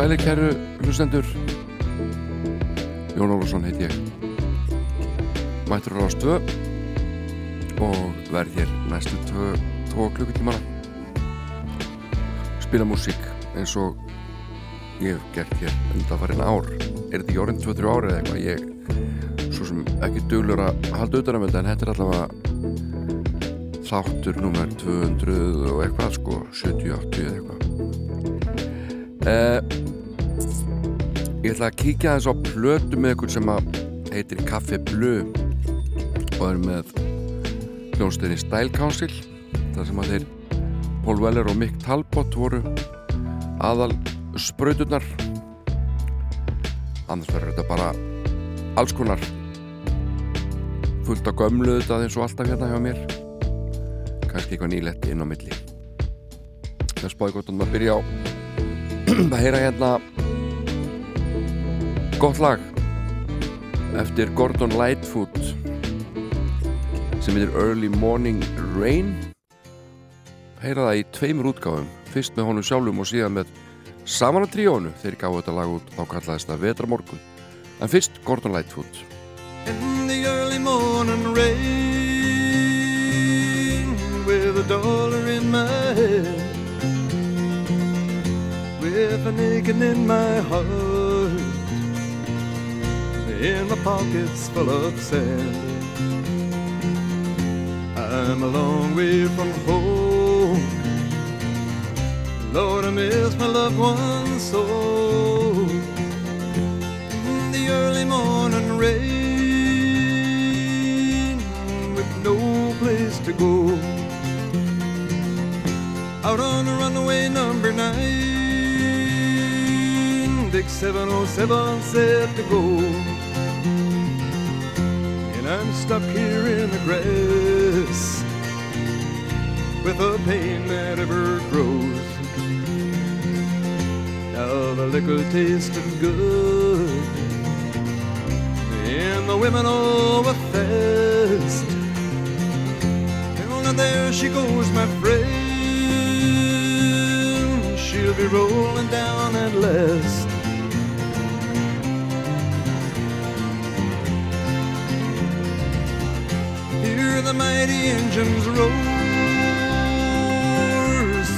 Heilur og sæli, kæru hlustendur. Jón Ólafsson heit ég. Mættur á stöð og verð hér næstu tvo klukkutímana. Spila músík eins og ég hef gert hér undanfarið ár. Er þetta ekki orðin 2-3 ári eða eitthvað? Ég svo sem ekki duglur að halda utan á þetta en þetta er allavega þáttur nummer 200 og eitthvað sko 70-80 eða eitthvað. Eh, Ég ætla að kíkja þess á plötu með einhvern sem heitir Café Bleu og er með hljónstöðinni Style Council þar sem að þeir Paul Weller og Mick Talbot voru aðal spröyturnar annars verður þetta bara alls konar. Fullt á gömlu þetta eins og alltaf hérna hjá mér. Kannski eitthvað nýlegt inn á milli. Það spáði gott að byrja á að heyra hérna gott lag. Eftir Gordon Lightfoot sem heitir Early Morning Rain. Heyra það í tveimur útgáfum. Fyrst með honum sjálfum og síðan með saman að tríónu þeir gáðu þetta lag út þá kallaðist það Vetrarmorgun. En fyrst Gordon Lightfoot. In the early morning rain With a dollar in my head With an aching in my heart in my pockets full of sand. I'm a long way from home. Lord, I miss my loved ones so. In the early morning rain, with no place to go. Out on the runaway number nine, Dick 707 said to go. I'm stuck here in the grass with a pain that ever grows. Now the liquor tasted good, and the women all were fast. And there she goes, my friend. She'll be rolling down at last. The mighty engines roar.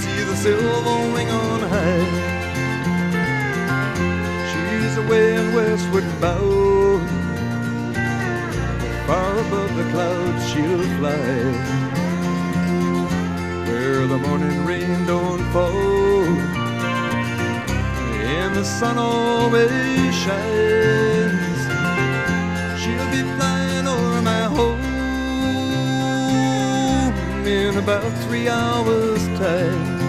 See the silver wing on high. She's away and westward bound. Far above the clouds she'll fly. Where the morning rain don't fall. And the sun always shines. She'll be flying in about three hours' time.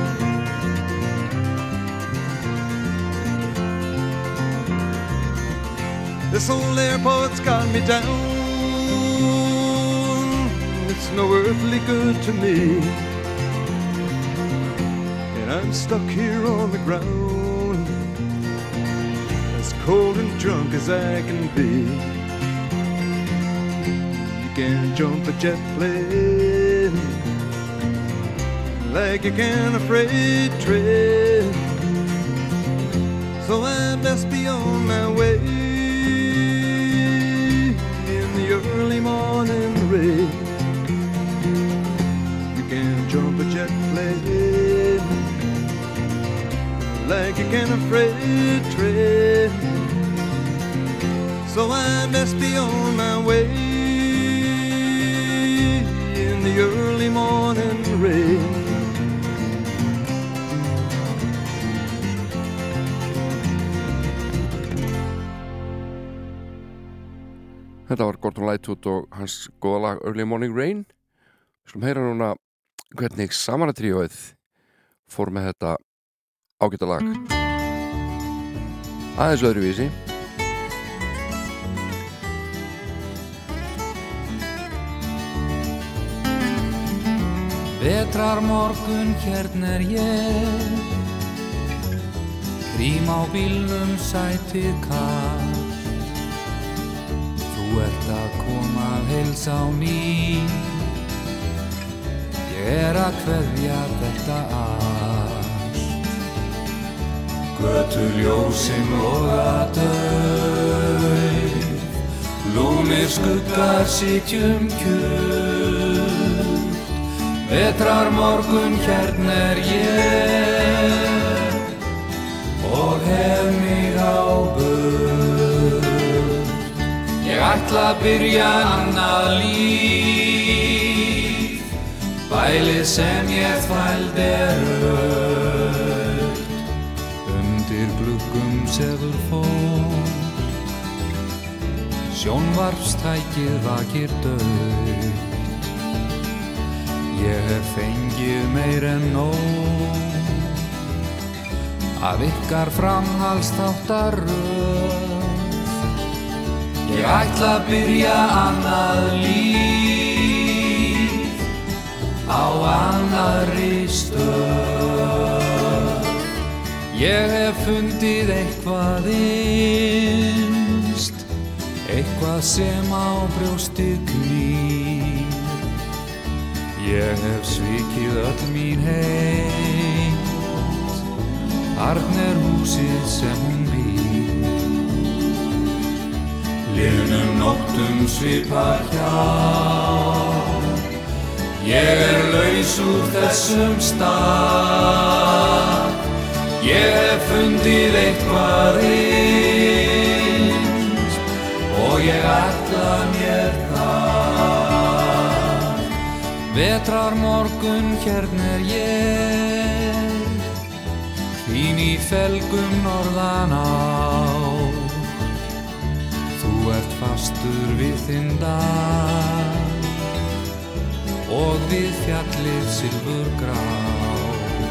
This old airport's got me down. It's no earthly good to me. And I'm stuck here on the ground, as cold and drunk as I can be. You can't jump a jet plane like you can a freight train. So I best be on my way in the early morning rain. You can jump a jet plane like you can a freight train. So I best be on my way Þetta var Gordon Lightfoot og hans góða lag Early Morning Rain. Við skulum heyra núna hvernig samanatríóið fór með þetta ágæta lag. Aðeins öðruvísi. Vetrar morgun hérna er ég Krím á bílnum sætið kall ert að koma að heilsa á ný. Ég er að kveðja þetta allt. Götu ljósin loga döf Lúnir skuggar sitjum kjur Vetrar morgun hérna er ég. Og hef mig á Ég ætla að byrja annað líf. Bælið sem ég þvæld er öll Undir gluggum sefur fólk Sjónvarpstækið vakir döð Ég hef fengið meir en nóg. Af ykkar framhalstáttaröð Ég ætla að byrja annað líf á annarri stöð. Ég hef fundið eitthvað innst, eitthvað sem á brjósti knýr. Ég hef svikið öll mín heit, Arn er húsið sem hún Liðnum nóttum svipar hjá. Ég er laus úr þessum stað. Ég hef fundið eitthvað innst Og ég ætla mér það. Vetrar morgun hérna er ég. Hvín í felgum norðan á fastur við þinn dag og við fjallið silfur grátt.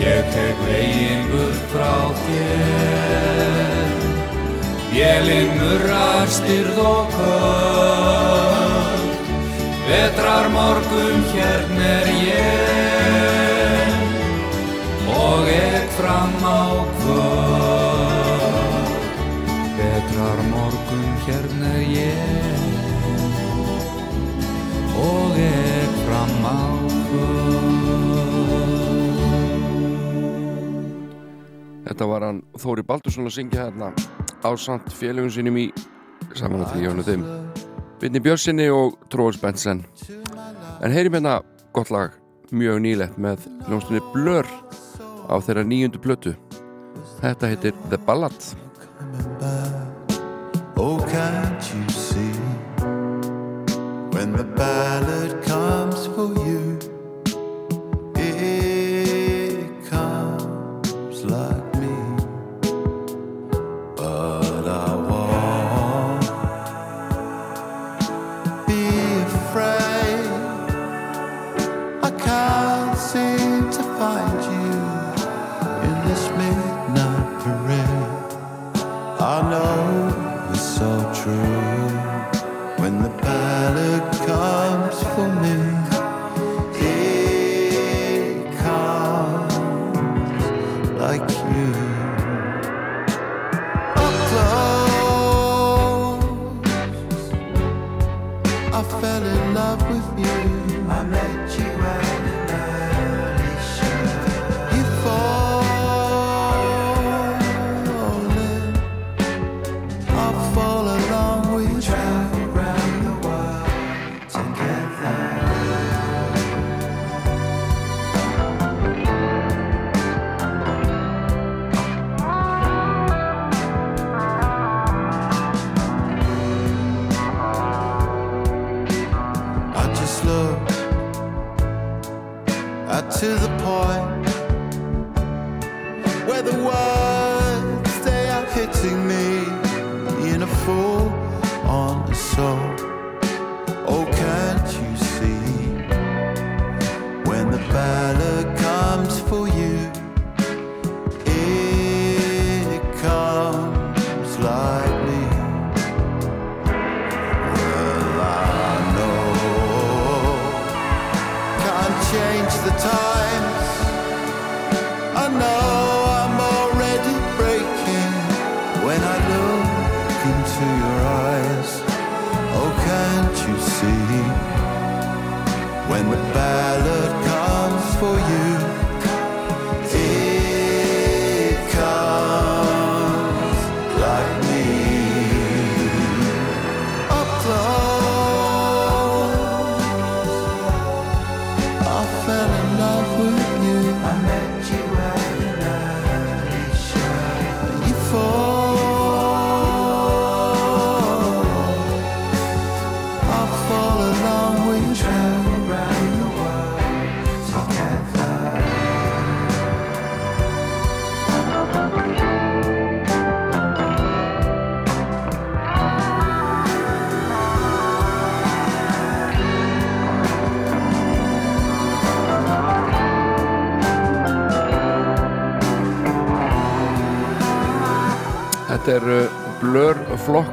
Ég tek veginn burt frá þér, vélinn murrar styrð og köld. Vetrar morgun hérna er ég og ek fram á kvöld. Vetrar morgun hérna er ég og ek fram á kvöld. Þetta var hann Þóri Baldursson að syngja hérna á samt félagun sinum í saman að því hjónu þeim. Vinni Björnsinni og Tróðs Bensen En heyrim hérna gott lag mjög nýlegt með hljómsdunni Blur á þeirra nýjundu plötu. Þetta heitir The Ballad can't you see when the ballad comes for you?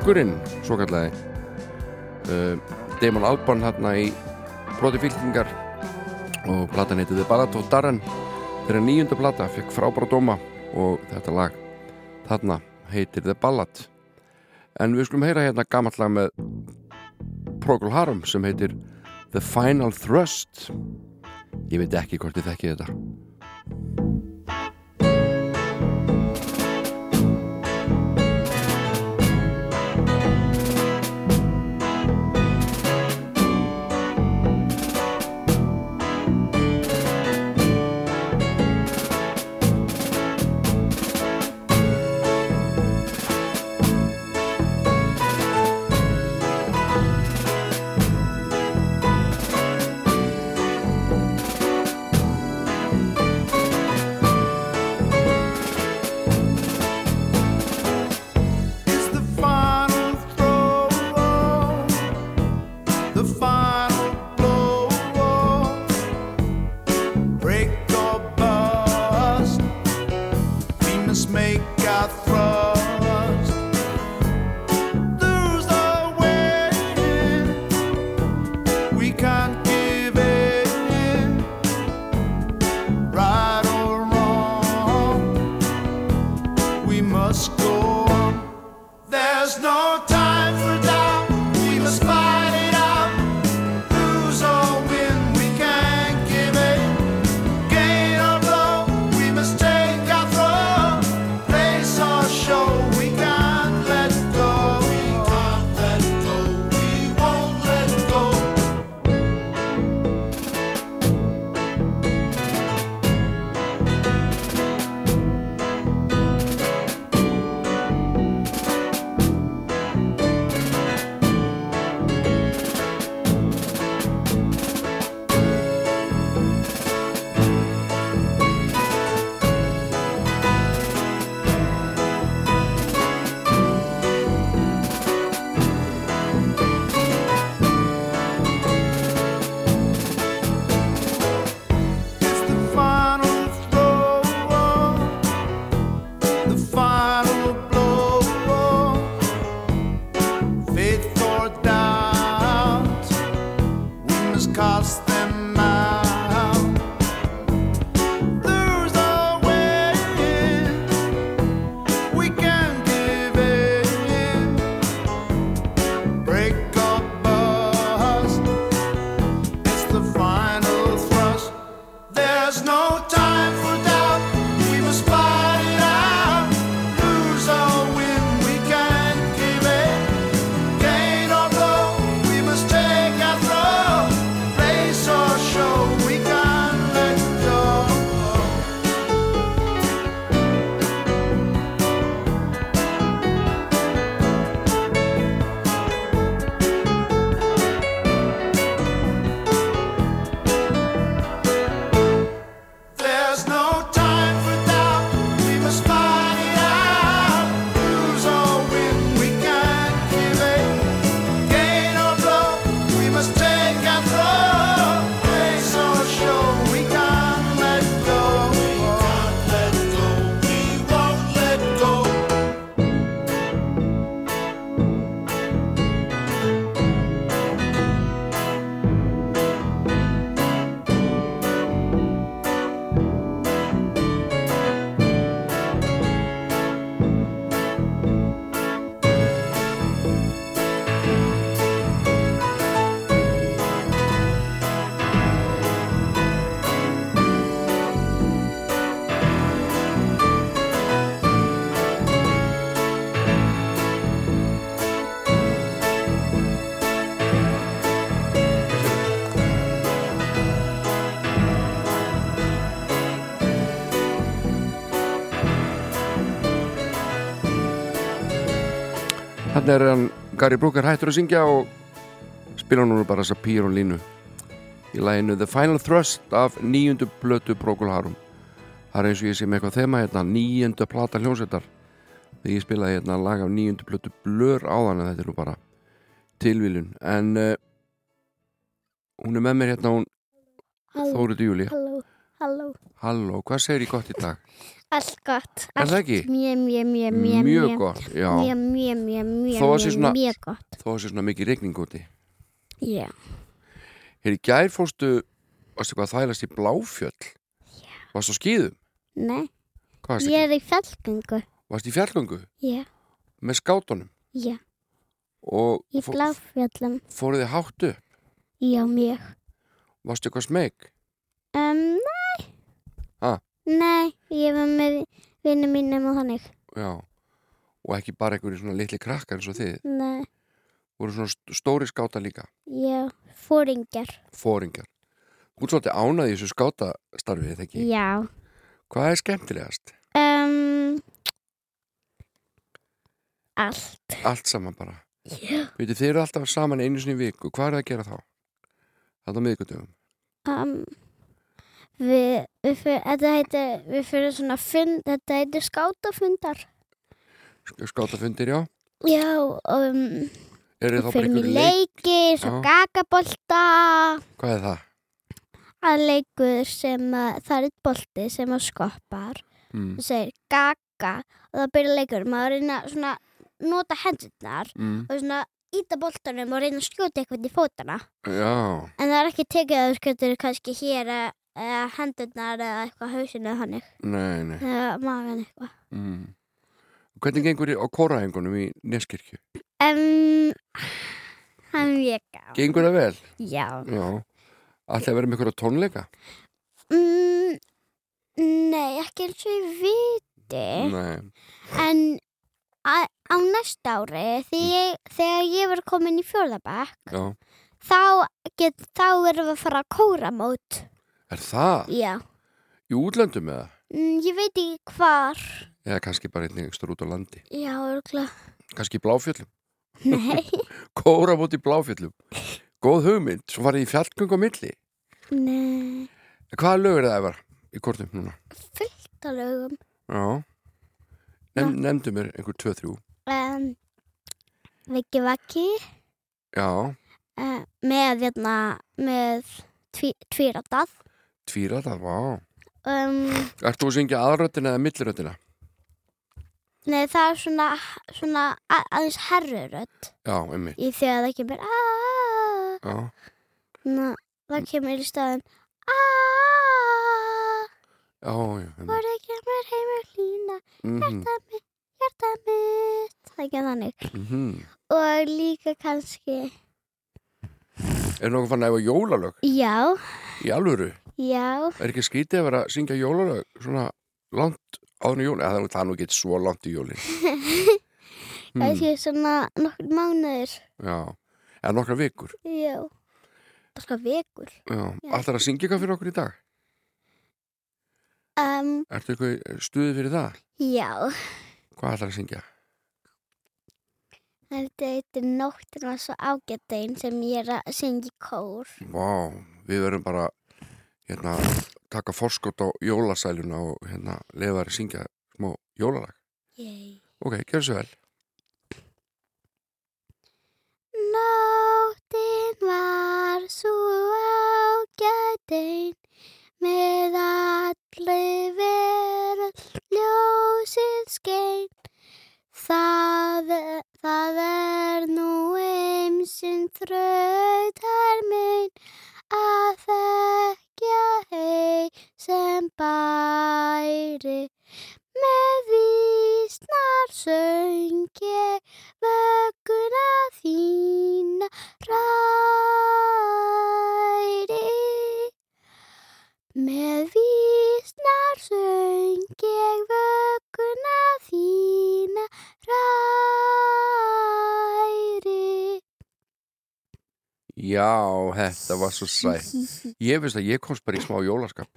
Flokkurinn, svo kallaði. Uh, Damon Albarn hérna í broti fylkingar og platan heiti The Ballad of Darren. Þeirra nýjunda plata fekk frábæra dóma og þetta lag þarna heitir The Ballad. En við skulum heyra hérna gammalt lag með Procol Harum sem heitir The Final Thrust. Ég veit ekki hvort þið þekkið þetta. Þannig er hann Gary Brooker hættur að syngja og spila nú bara þessa pýrun línu. Í læginu The Final Thrust af nýjundu blötu Procol Harum það er eins og ég sé með eitthvað þema hérna nýjundu plata hljónsettar þegar ég spilaði hérna lag af nýjundu blötu blör áðan en þetta er nú bara tilvílun en uh, hún er með mér hérna hún Þóriði Júli halló, halló. Halló, hvað segir ég gott í dag? Allt gott. Er það ekki? Mjög, mjög, mjög, mjög, Mjög gott, Mjög, mjög, mjög, mjög, mjög, gott. Þó að sé svona mikið regning úti Já. Hér í gær fórstu Varstu hvað að þælast í Bláfjöll Já Varstu á skýðum? Nei, Hvað varstu ég ekki? er í fjallgöngu. Varstu í fjallgöngu? Já, Með skátunum? já. Og Í bláfjöllum. fóruð þið háttu? Já, mjög. Varstu eitthvað smeg? Um, nei. Ha? Nei, ég var með vinnum mínum og þannig. Já Og ekki bara einhverju svona litli krakka eins og þið Nei, voru svona st- stóri skáta líka já, fóringjar. fóringjar Þú ert svolítið ánað í þessu skátastarfið, eða ekki? Já. Hvað er skemmtilegast? Um, allt. Allt saman bara Já. Veitu, þið eru alltaf saman einu sinni viku Hvað er það að gera þá? Það á miðgutugum Um, við, við, fyr, þetta heitir, við fyrir svona fund, þetta heitir skátafundar. Skátafundir, já Já, um, Eru við fyrir í einhverju leik? leiki, svo gagabolta, Hvað er það? að leikur sem að, það er eitt bolti sem að skoppar Mm. og segir gaga og það byrja leikur, maður reyna svona nota hendurnar Mm. og svona íta boltanum og reyna að skjóta eitthvað í fótana. Já, En það er ekki tekið að þú skjótur kannski hér eða- eða hendurnar eða eitthvað hausinu eða þannig. nei, nei eða magan eitthvað mm. Hvernig gengur þið á kórahengunum í Neskirkju? um, hann mjög gá Gengur það vel? já Já að vera með einhverja tónleika? mm, nei, ekki eins og ég viti Nei en á, á næsta ári þegar ég, þegar ég var komin í fjórðabæk Já þá, þá erum við að fara að kóramót Er það? já. Í útlöndum eða? mm, ég veit ekki hvar. Eða kannski bara einnig ekstra út á landi. Já, örgulega Kannski í Bláfjöllum. Nei, Kóra mót í Bláfjöllum. Góð hugmynd, svo farið í fjallgöng á milli. Nei. Hvaða lög er það efer í kortum núna? fullt af lögum. Já. Nefn, Nefndu mér einhver 2-3 um, Viki Vaki Já, uh, með hérna með tví, tvíratað tvíra það, vá. Um, Ert þú að syngja aðröttina eða milliröttina? Nei, það er svona, svona aðeins herrurödd Já, einmitt. Í því að það kemur aaaah Já, Ná, það kemur í staðin aaaah já, já einmitt. og það kemur heimur lína Mhm, hjarta mitt, hjarta mitt. Það ekki þannig. Mhm. og líka kannski Er nokkuð fann að efa jólalög? Já, í alvöru? Já Er ekki skrítið að vera að syngja jólalög svona langt áður í jólin? Eða það er nú- það er nú ekki svo langt í jólin Hmm, kannski svona nokkur mánuður Já, eða nokkra vikur já, það skal vekur Já, Já. Alltaf að syngja eitthvað fyrir okkur í dag? um, Ertu eitthvað stuðið fyrir það? já Hvað ætlar að syngja? Þetta heitir Nóttina svo ágættein sem ég er að syngja í kór. Vá, við verðum bara hérna, taka forskot á jólasæluna og hérna lefa þær að syngja smá jólalag. Yay. Ok, gjör svo vel. Nóttin var svo ágættein með allir verið ljósið skein. Það, það er nú eimsinn þrautar minn að þekkja hei sem bæri með vísnar söng ég vögguna þína ræri með vísnar söng ég vögguna þína ræri Já, þetta var svo sætt. Ég veist að ég komst bara í smá jólaskap.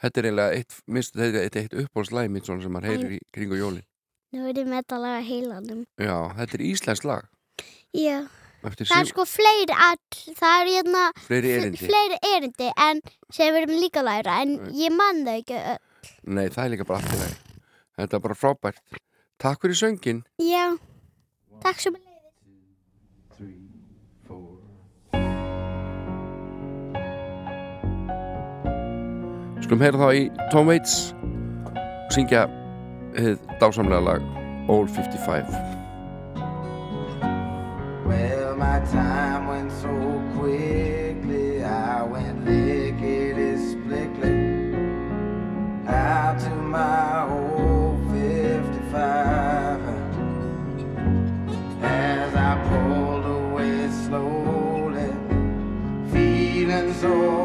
Þetta er eiginlega eitt, minnst, þetta er eitt, eitt uppbólslæg mitt svona sem maður heyrir í kringu jólin. Nú er ég með þetta laga heilanum Já, þetta er íslensk lag. Já, Eftir það er sko fleiri all, það er hérna fleiri erindi. fleiri erindi en sem við erum líka að læra en ég man það ekki öll. Nei, það er líka bara allt í lagi. Þetta er bara frábært. Takk fyrir söngin. Já, takk svo með Skulum heyra þá í Tom Waits syngja hið dásamlega lag All 55 Well, my time went so quickly, I went lickety splickly out to my old 55. As I pulled away slowly, feeling so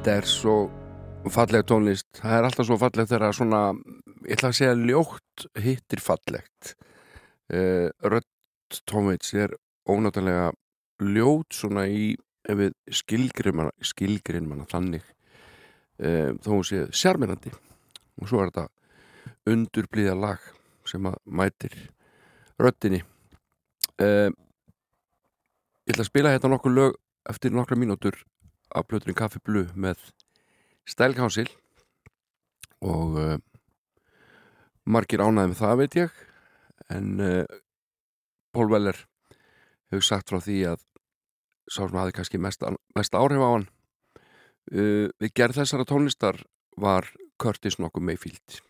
Þetta er svo falleg tónlist. Það er alltaf svo falleg þegar svona ég ætla að segja ljótt hittir fallegt. Uh, Rödd Tómveits er ónáttúrulega ljót svona í skilgrinmana skilgrinmana þannig uh, þó hún sé sjarmirandi og svo er þetta undurblíða lag sem að mætir röddinni. Uh, ég ætla að spila hérna nokkur lög eftir nokkra mínútur af plöturinn Kaffi Blu með Style Council og uh, margir ánæði með það veit ég. En uh, Pól Weller hefur sagt frá því að sá sem hafi kannski mest, mest áhrif á hann uh, við gerð þessara tónlistar var Curtis nokkuð Mayfield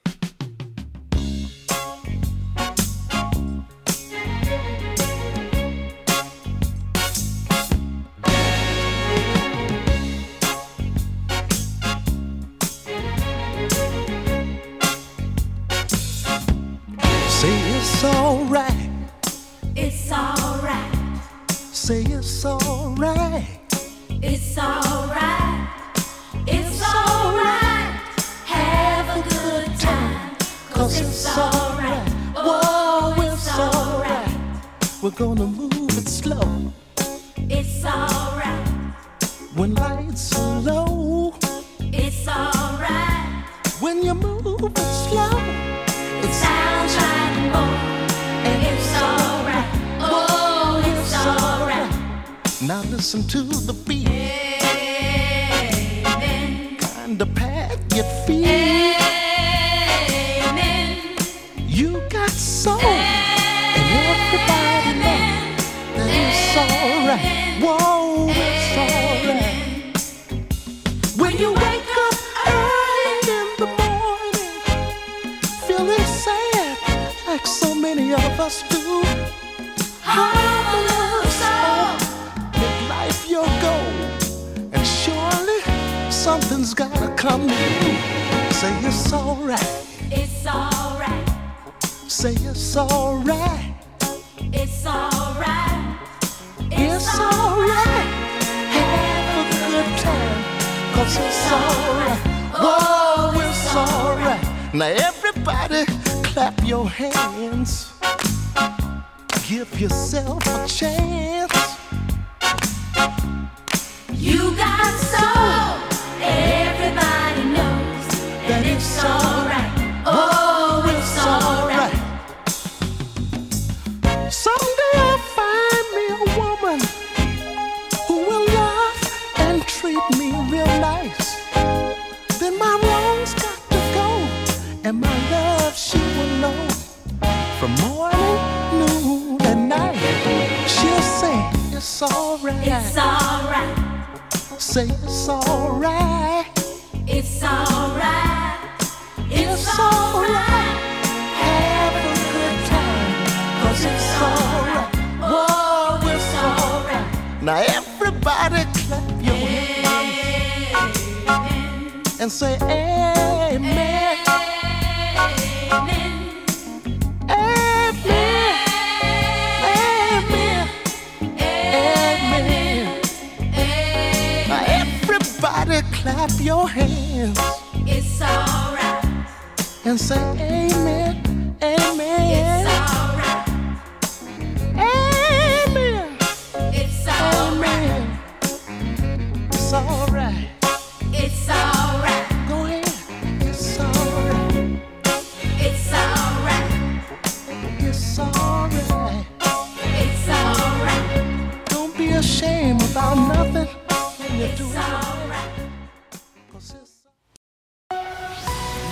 you do. Right.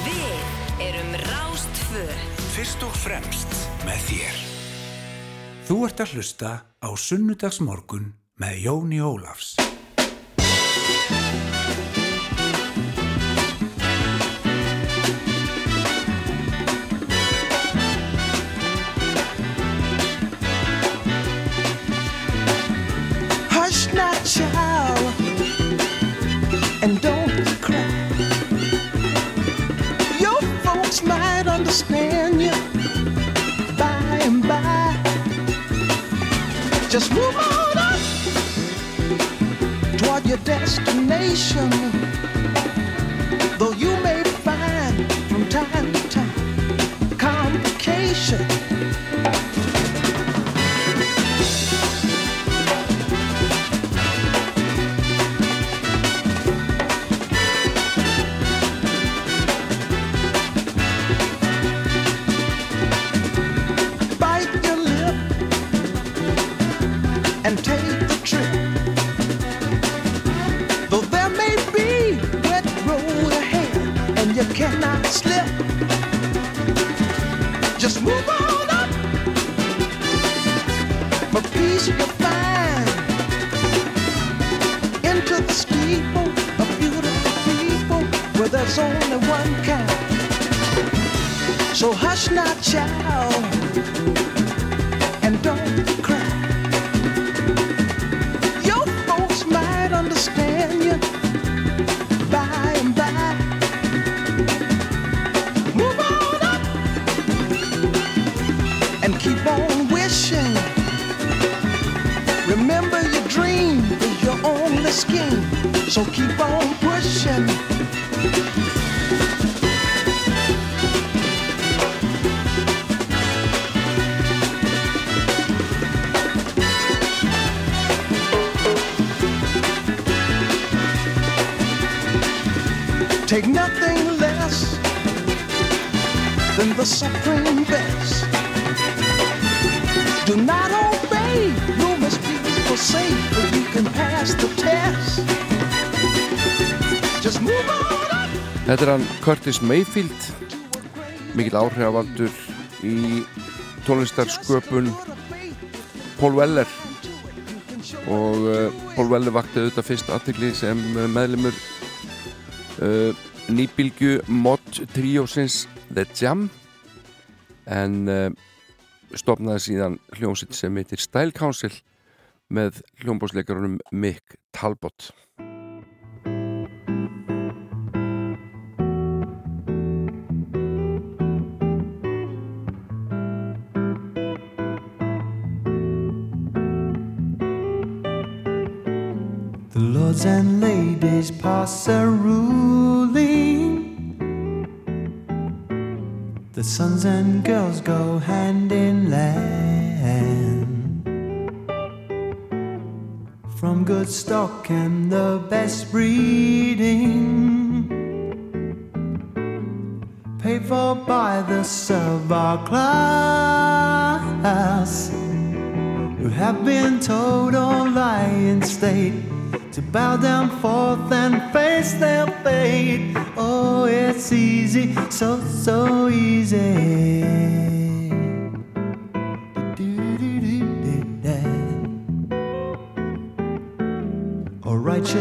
Við erum Rástfö Fyrst og fremst með þér Þú ert að hlusta á Sunnudagsmorgun með Jóni Ólafs and don't cry. Your folks might understand you by and by. Just move on up toward your destination, though you Er hann Curtis Mayfield. Mikill áhrifavaldur í tónlistarsköpun Paul Weller. Og uh, Paul Weller vakti auðvitað fyrst aðtekli sem uh, meðlumur uh, nýbylgu mod tríósins The Jam. En uh, stopnaði síðan hljómsitt sem heitir Style Council með hljómbásleikarunum Mick Talbot lords and ladies pass a ruling. The sons and girls go hand in hand. From good stock and the best breeding. Paid for by the servile class who have been told all lie in state bow down forth and face their fate. Oh, it's easy, so, so easy. Þetta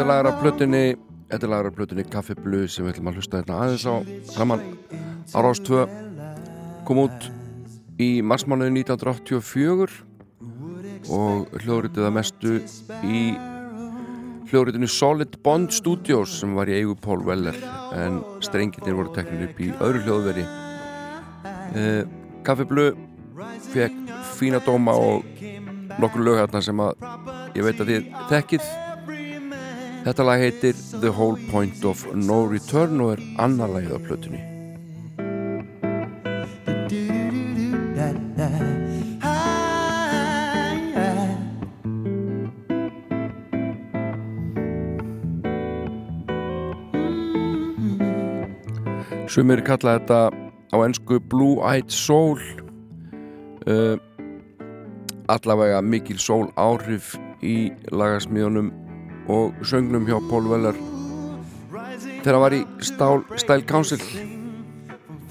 er lagar af plötunni Þetta er lagar af plötunni Kaffi Blu sem við ætlum að hlusta hérna aðeins á saman á Rás 2 kom út í marsmánuði 1984 og hljóðritið að mestu í hljóðritinu Solid Bond Studios sem var í eigu Paul Weller en strenginir voru teknir upp í öðru hljóðveri eh, Kaffi Blu fekk fína dóma og nokkur lög hérna sem að ég veit að þið þekkið Þetta lag heitir The Whole Point of No Return og er annar lagið á plötunni. Sumir kalla þetta á ennsku Blue Eyed Soul uh, allavega mikil sól áhrif í lagasmíðunum og söngnum hjá Paul Weller þegar hann var í Style Council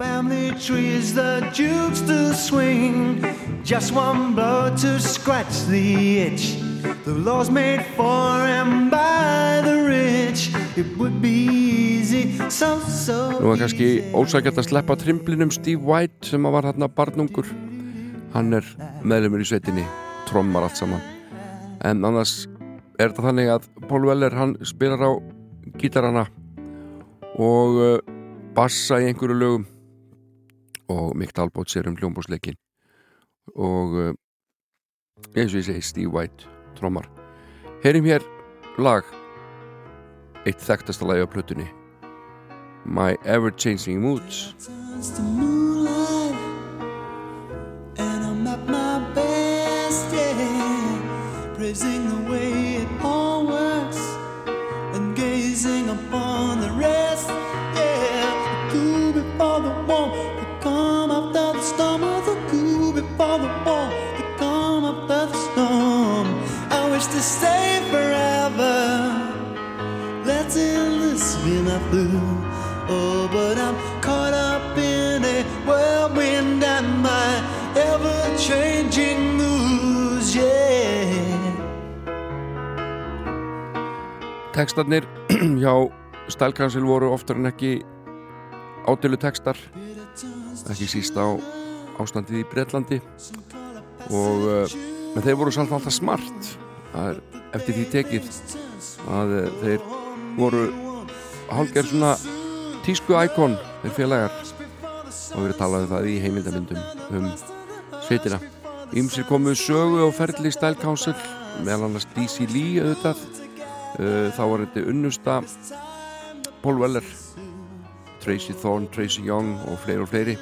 Family trees, the jukes to swing. Just one blow to scratch the itch. The laws made for and by the rich. It would be easy, so, so Nú er kannski ósækjart að sleppa trimblinum Steve White sem að var hérna barnungur. Hann er meðlumur í sveitinni trommar allt saman. En annars er þetta þannig að Paul Weller hann spilar á gítarana og uh, bassa í einhverju lögum og Mick Talbot sér um hljómbósleikin og uh, eins og ég segi Steve White trommar heyrim hér lag eitt þekktasta lagi á plötunni. My Ever Changing Moods. Turns to moonlight, and I'm at my best, yeah. Praising the to stay forever, letting this be my blue. Oh, but I'm caught up in a whirlwind and my ever-changing moods, yeah. Tekstarnir hjá Style Council voru oftar en ekki ádölu tekstar ekki síst á ástandið í Breitlandi og uh, en þeir voru samt alltaf smart það er eftir því tekið að uh, þeir voru hálfgerð svona tísku íkon þeir félagar. Og verið talað um það í heimildamindum um sveitina. Ímsir komu sögu á ferli Style Council meðal annars DC Lee auðvitað. Uh, þá var þetta unnusta Paul Weller Tracy Thorn, Tracy Young og fleiri og fleiri.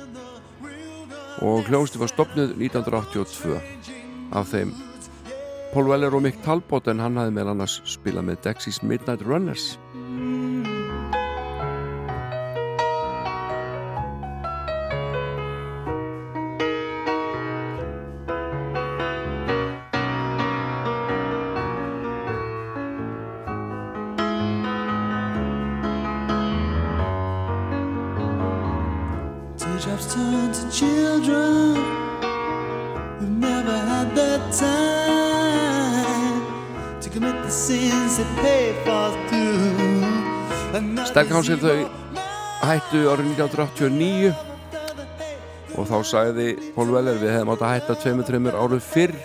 Og hljónsti var stopnuð 1982 af þeim Paul Weller og Mick Talbot en hann hafði meðal annars spilað með Dexys Midnight Runners Stelkánsir þau hættu árið 1989 og þá sagði Paul Weller við hefðum átt að hætta tveimur, tveimur árum fyrr.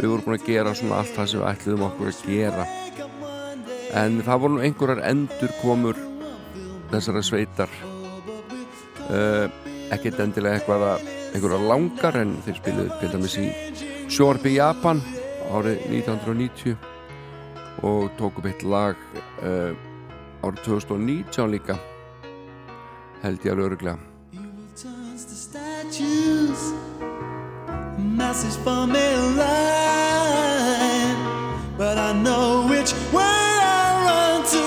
Við vorum búin að gera svona allt það sem við ætluðum okkur að gera. En það voru nú einhverjar endur komur þessara sveitar. Uh, ekkert endilega eitthvað að einhverjar langar en þeir spiluðu til dæmis í sjóarpi Japan árið 1990 og tók upp eitt lag uh, árið 2019 líka held ég alveg öruglega but I know which way I run to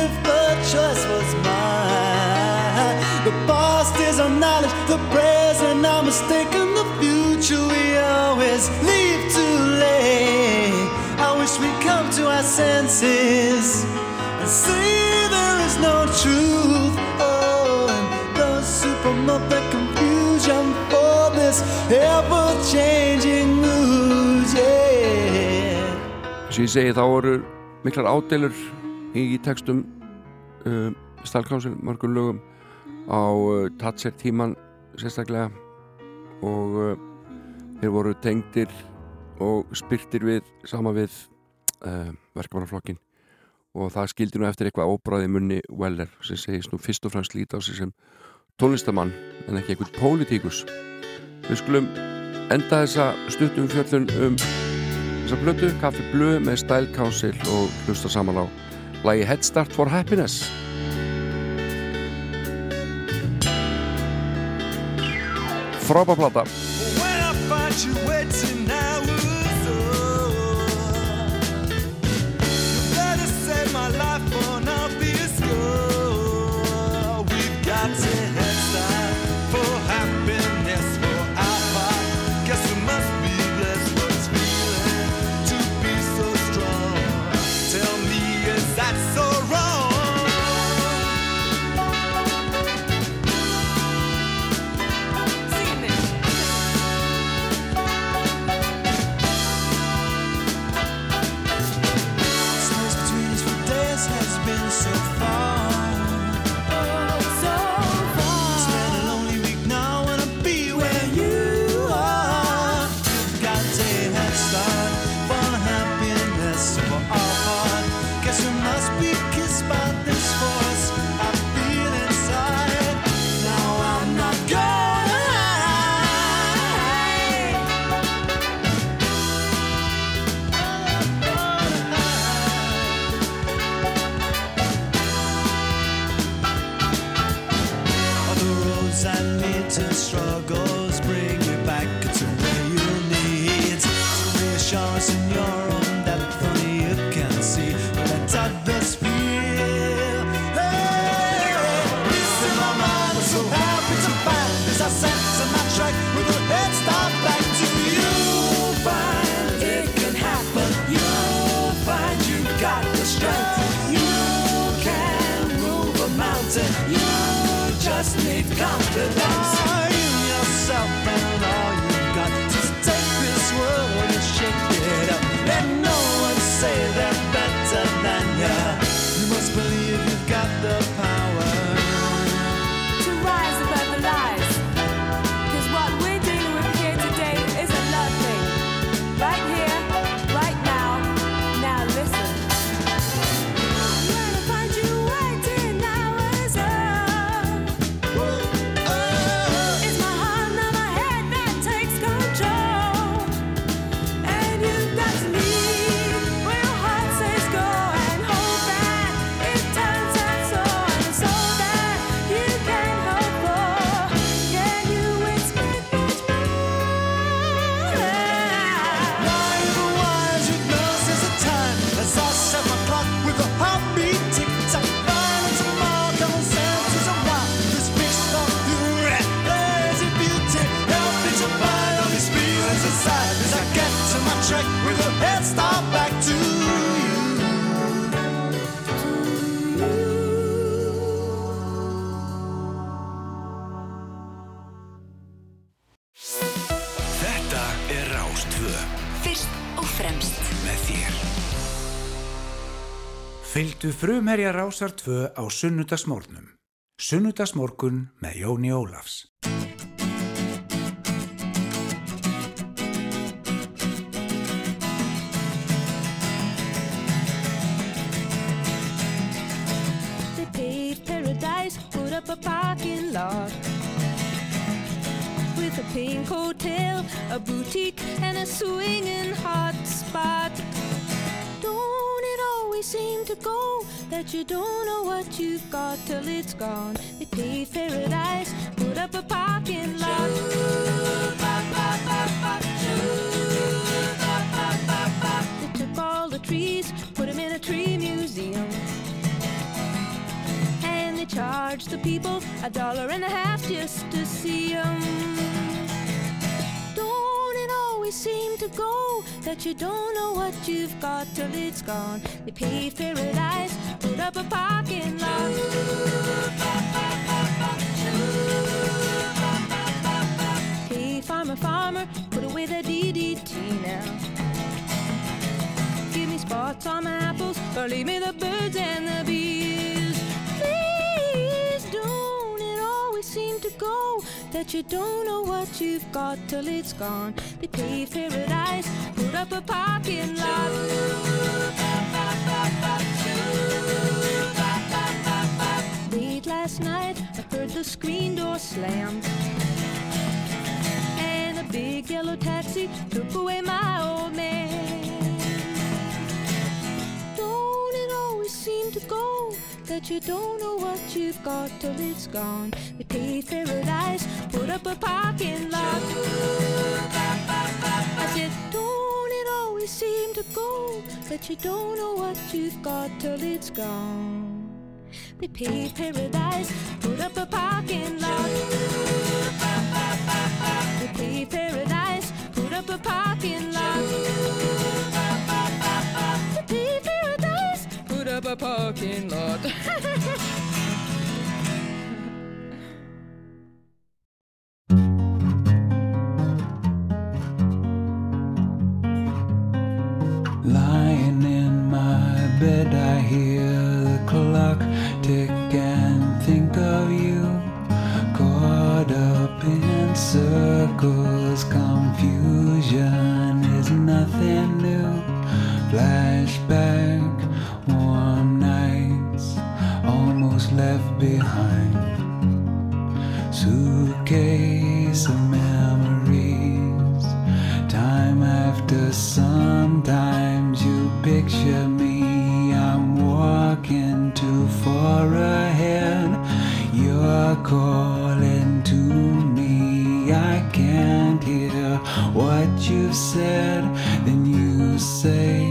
if the choice was mine. The past is our knowledge, the present our mistaken, the future we always leave too late. I wish we come to our senses this ever-changing news, yeah. sem ég segi þá eru miklar ádeilur í textum uh, Stalkrásil mörgum lögum á uh, Tatser tíman sérstaklega og uh, þeir voru tengdir og spyrtir við sama við uh, verkefnarflokkin og það skildi nú eftir eitthvað óbráði munni Weller sem segist nú fyrst og fremst líta á sig sem tónlistamann en ekki eitthvað pólitíkus við skulum enda þessa stuttum fjöllun um þessa blötu, Kaffi Blö með Style Council og hlusta saman á lagi Head Start for Happiness. Frábær plata frumherja Rásar 2 á sunnudagsmórnum. Sunnudagsmorgun með Jóni Ólafs. A parking lot with a pink hotel, a boutique, and a swinging hot spot. Seem to go that you don't know what you've got till it's gone? They paved paradise, put up a parking lot. They took all the trees, put them in a tree museum. And they charge the people a dollar and a half just to see 'em. To go that you don't know what you've got till it's gone? They paved paradise, put up a parking lot. Hey, farmer, farmer, put away the DDT now. Give me spots on my apples, or leave me the birds and the bees. Please don't it always seem to go that you don't know what you've got till it's gone. They paved paradise, put up a parking lot. Late last night, I heard the screen door slam. And a big yellow taxi took away my old man. Don't it always seem to that you don't know what you've got till it's gone? They paved paradise, put up a parking lot. I said, don't it always seem to go that you don't know what you've got till it's gone? They paved paradise, put up a parking lot. They paved paradise, put up a parking lot. A parking lot. Lying in my bed, I hear the clock tick and think of you. Caught up in circles, Suitcase of memories. Time after sometimes you picture me. I'm walking too far ahead. You're calling to me. I can't hear what you've said. Then you say,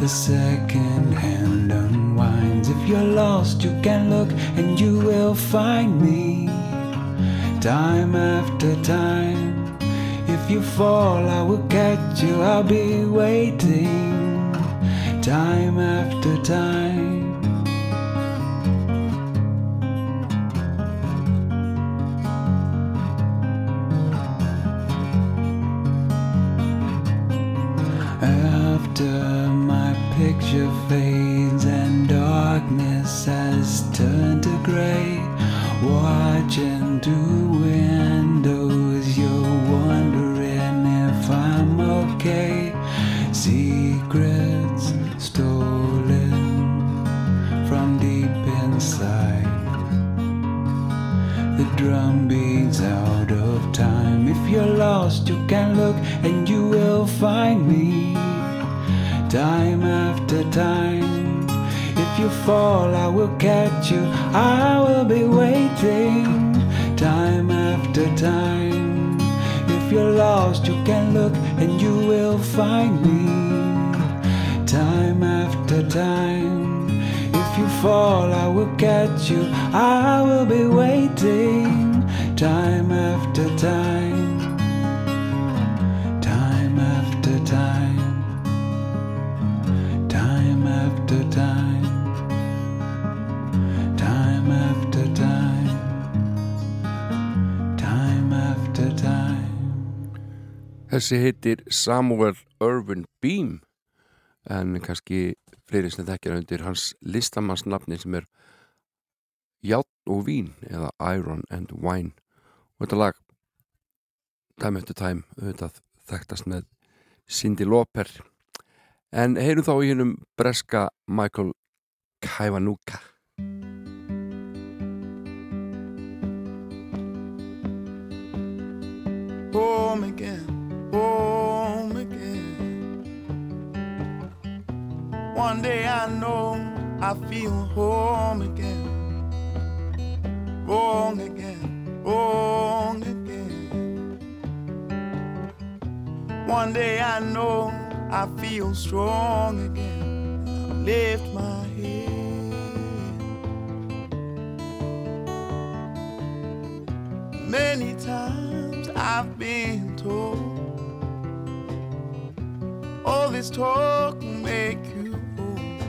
The second hand unwinds. If you're lost, you can look and you will find me. Time after time. If you fall, I will catch you. I'll be waiting. Time after time. Fades and darkness has turned to gray, watching through windows, you're wondering if I'm okay. Secrets stolen from deep inside. The drum beats out of time. If you're lost, you can look and fall, I will catch you. I will be waiting. Time after time. If you're lost, you can look and you will find me. Time after time. If you fall, I will catch you. I will be waiting. Time after time Þessi heitir Samuel Irvin Beam en kannski fleiri sem hann undir hans listamannsnafni sem er Játn og Vín eða Iron and Wine. Og þetta lag Time After Time auðvitað þekktast með Cindy Lauper. En heyrum þá í hennum breska Michael Kaivanuka home again, home again. One day I know I feel home again, wrong again, wrong again. One day I know I feel strong again. I lift my head. Many times I've been told all this talk will make you old.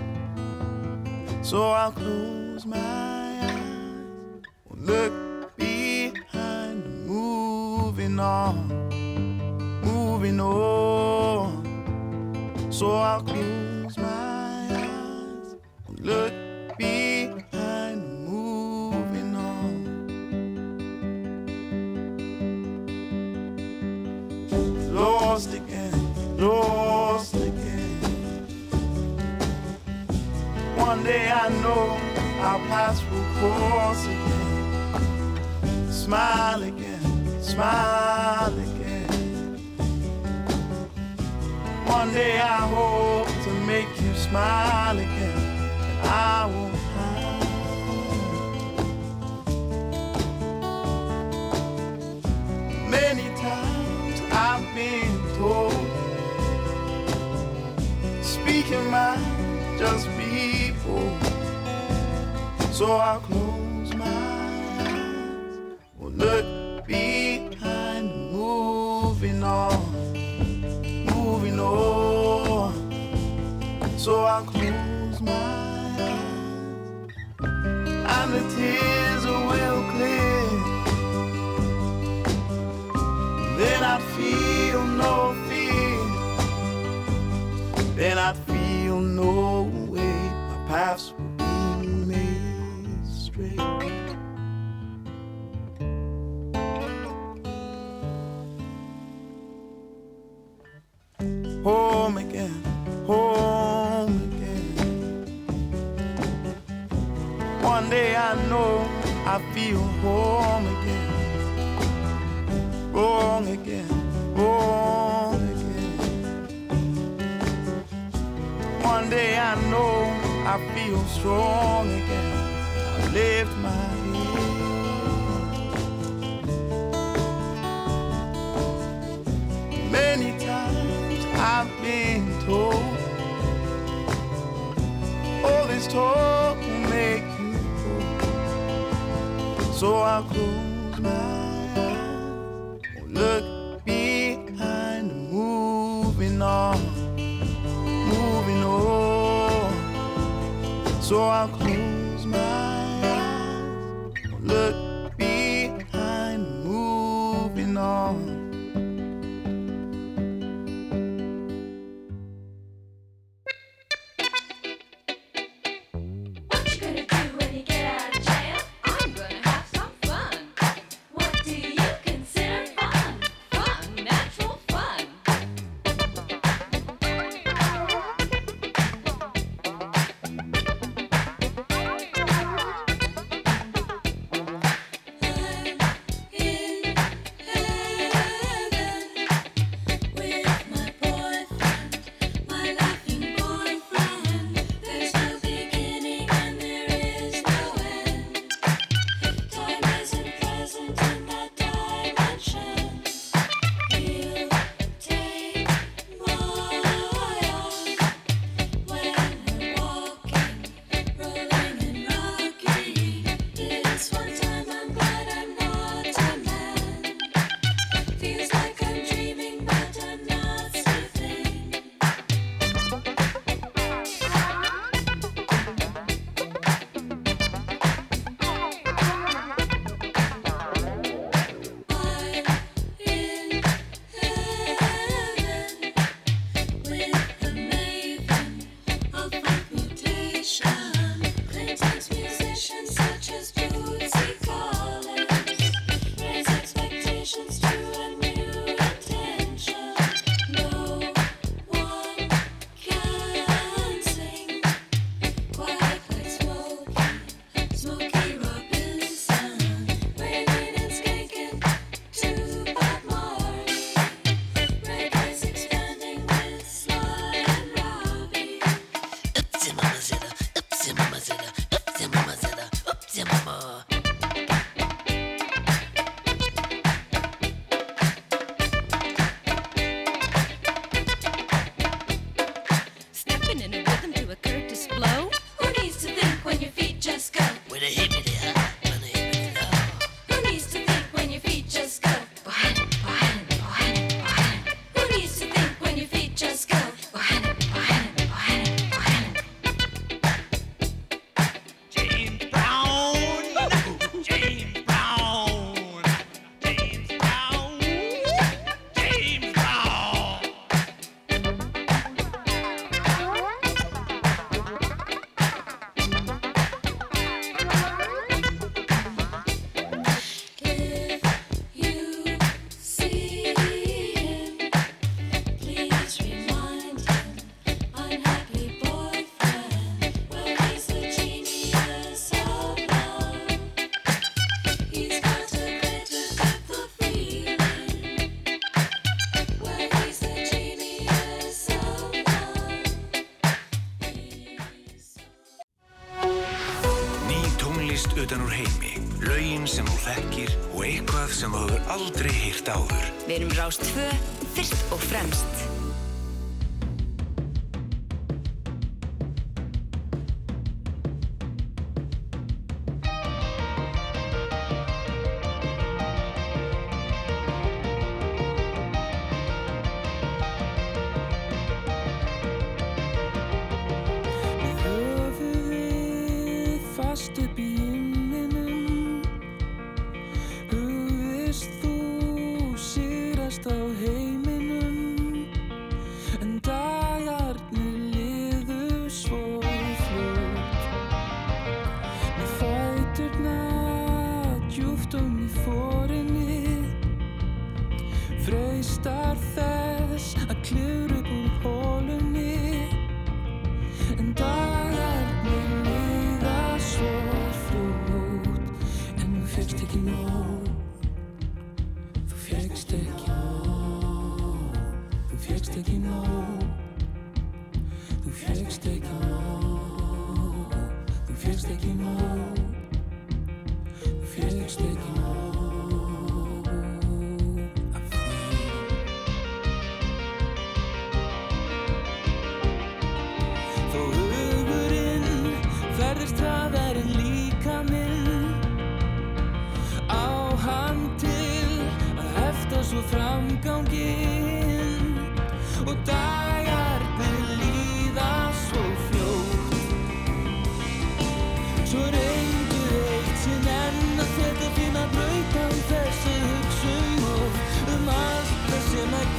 So I'll close my eyes, look behind, moving on, moving on. So I'll close my eyes, look behind, moving on. lost again, lost One day I know I'll pass through course again. Smile again, smile again. One day I hope to make you smile again, and I won't hide. Many times I've been told. Speaking mind, just bold. So I'll close my eyes, will look behind, moving on, moving on. So I'll close my eyes, and the tears I feel home again wrong again, wrong again. One day I know I feel strong again. I lift my head. Many times I've been told all this talk So I'll close my eyes look behind, moving on, moving on. So I'll close aldrei hýrt áður. Við erum Rástfö, fyrst og fremst.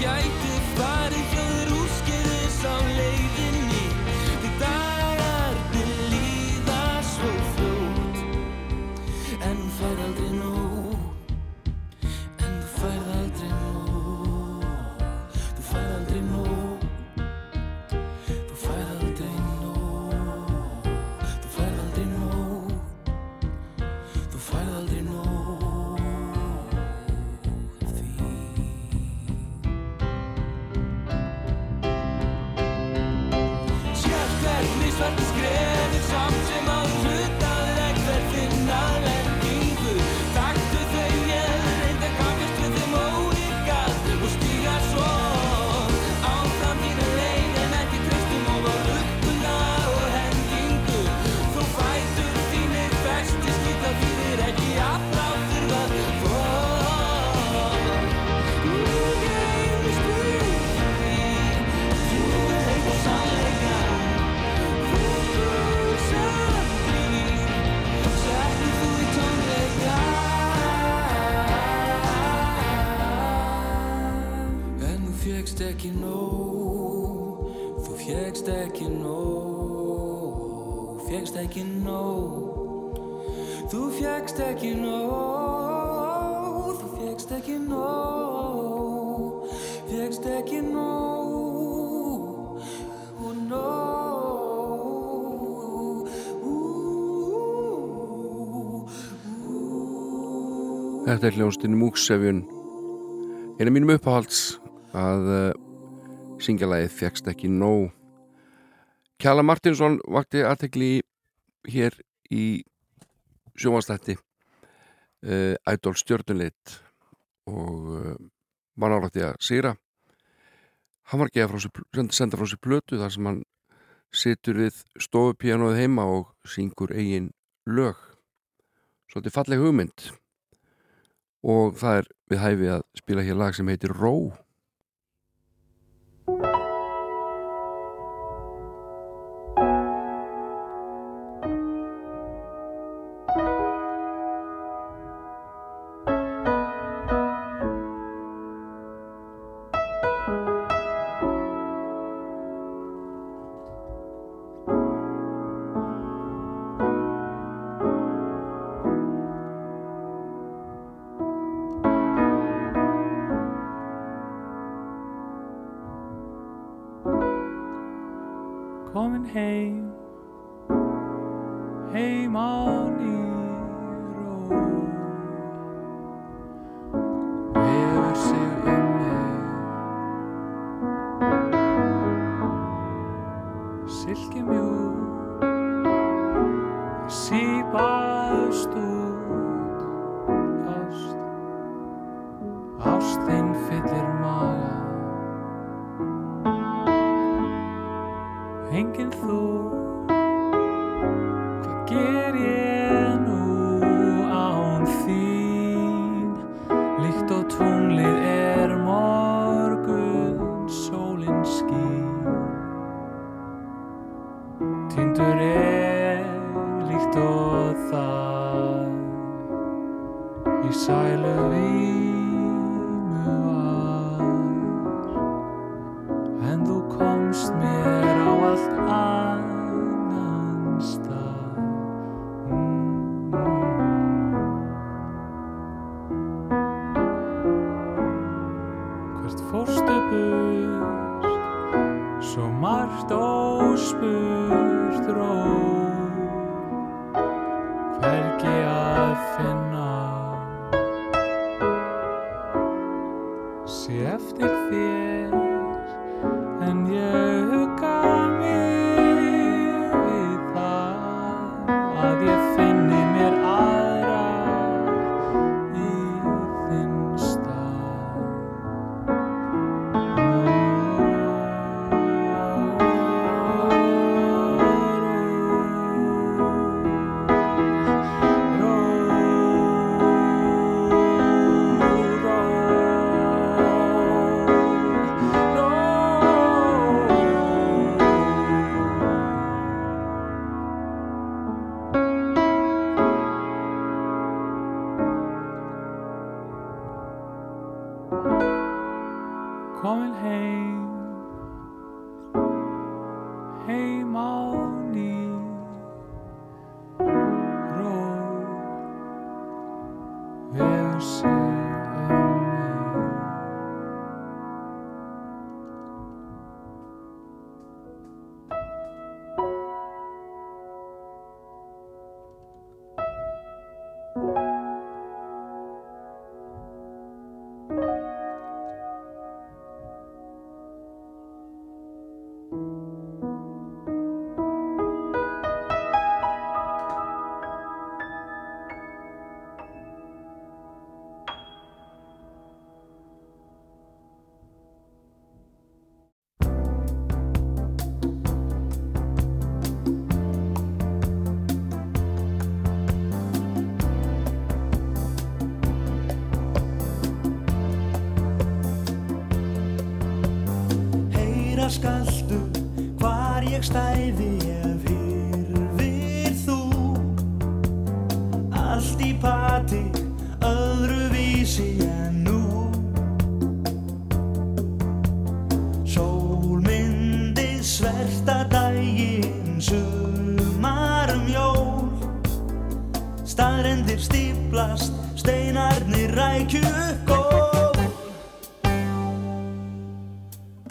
jij fékkst ekki nóg, þú fékkst ekki nóg, fékkst ekki nóg og nóg. Ú, ú, ú. Þetta er hljóstinn Múksefjun, einu mínum uppáhalds að uh, syngjalæðið fékkst ekki nóg. Kjala Martinsson vakti aðtegli hér í sjómanstætti uh, eh, ædol stjörnuleit og uh, var álætti að sýra hann var geða senda frá sér blötu þar sem hann situr við stofupíanoð heima og syngur eigin lög. Svolítið falleg hugmynd. Og það er við hæfið að spila hér lag sem heitir Ró. Oh,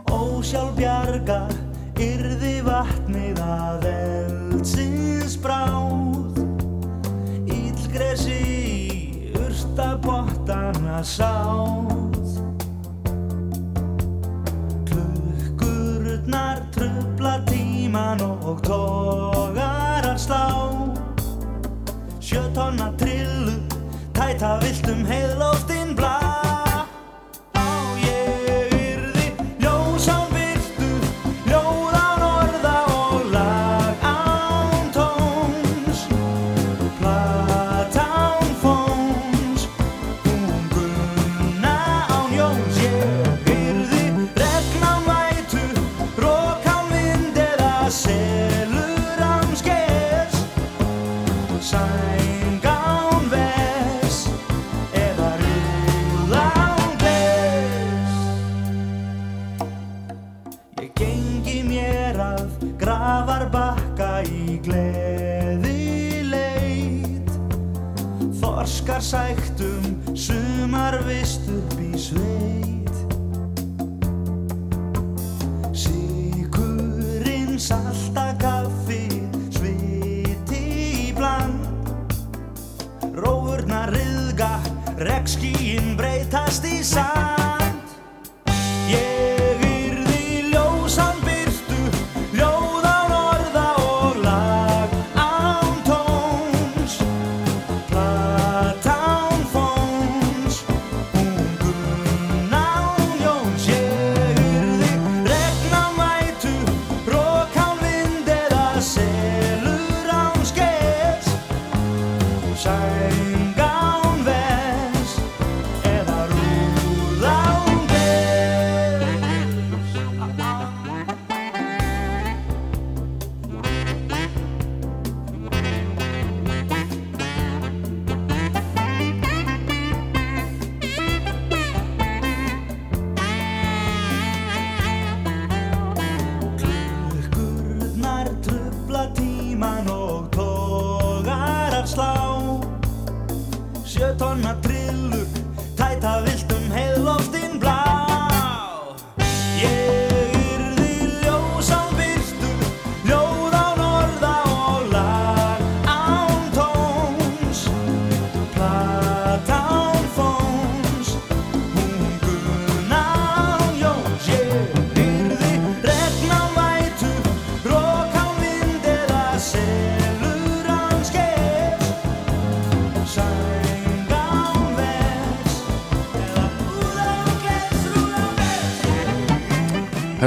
Ósjálf bjarga yrði vatnið að eldsins bráð. Ílgresi í urtabottana sáð. Klukkurutnar trubla tíman og tógarar slá. Sjötonna trillu, tæta viltum heilóttinn blá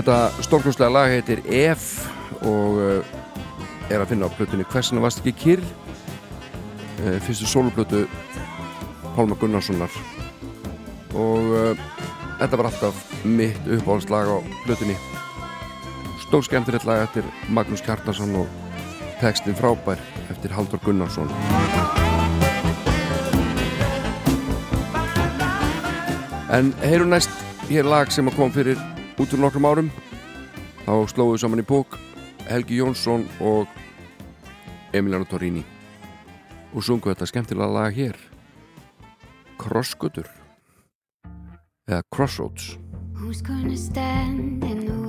Þetta stórkjóslega lag heitir F og eh, er að finna á blötunni Hversina vast ekki kyrr? Eh, fyrstu sólublötu Pálma Gunnarssonar. Og eh, þetta var alltaf mitt uppáhaldslag á blötunni stór skemmtilegt lag eftir Magnús Kjartarsson og textin frábær eftir Haldur Gunnarsson. En heyru næst hér lag sem að koma fyrir út úr nokkrum árum þá slóðu saman í bók Helgi Jónsson og Emiliano Torrini og sungu þetta skemmtilega laga hér. Krossgutur eða Crossroads. Who's gonna stand in the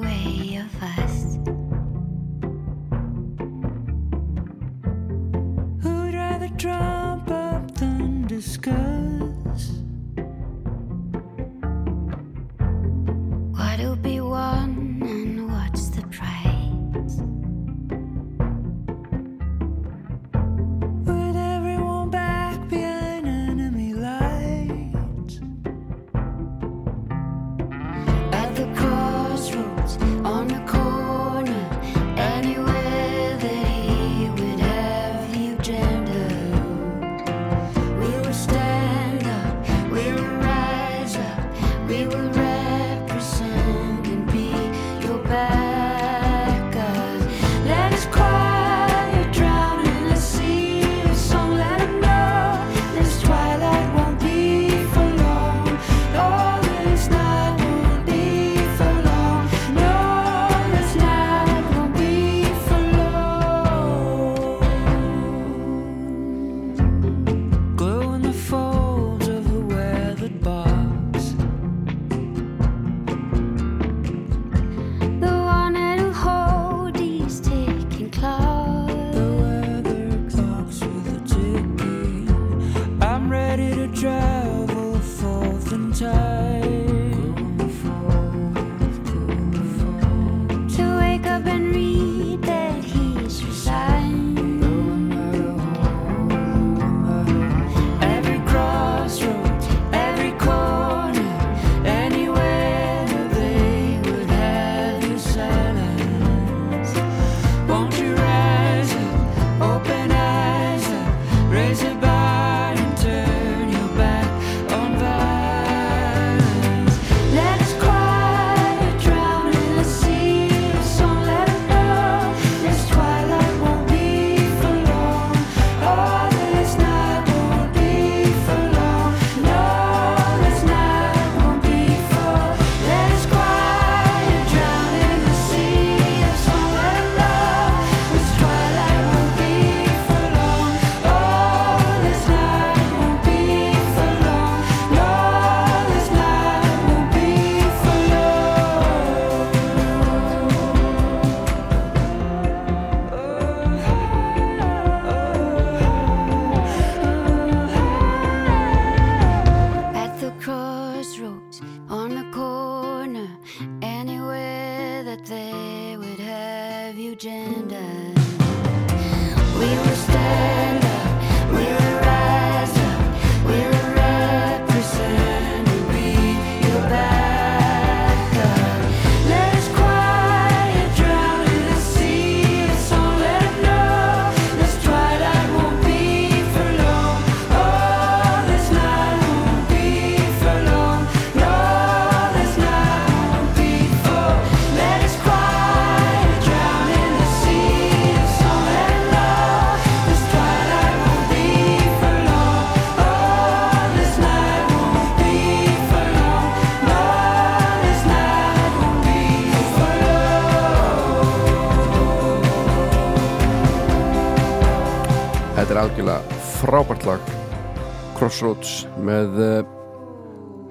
Crossroads með eh,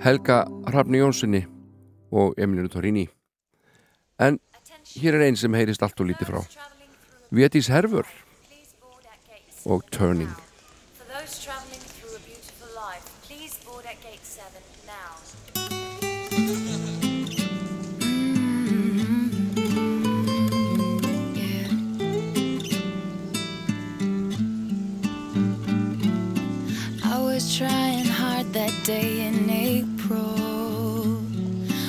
Helga Hrafni Jónssoni og Emilinu Torrini. En hér er einn sem heyrist allt og lítið frá. Vétis Herfur og Turning. was trying hard that day in April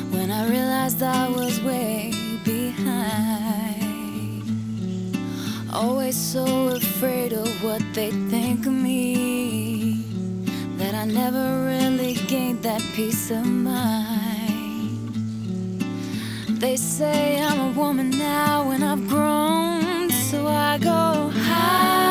when I realized I was way behind. Always so afraid of what they think of me that I never really gained that peace of mind. They say I'm a woman now and I've grown, so I go high.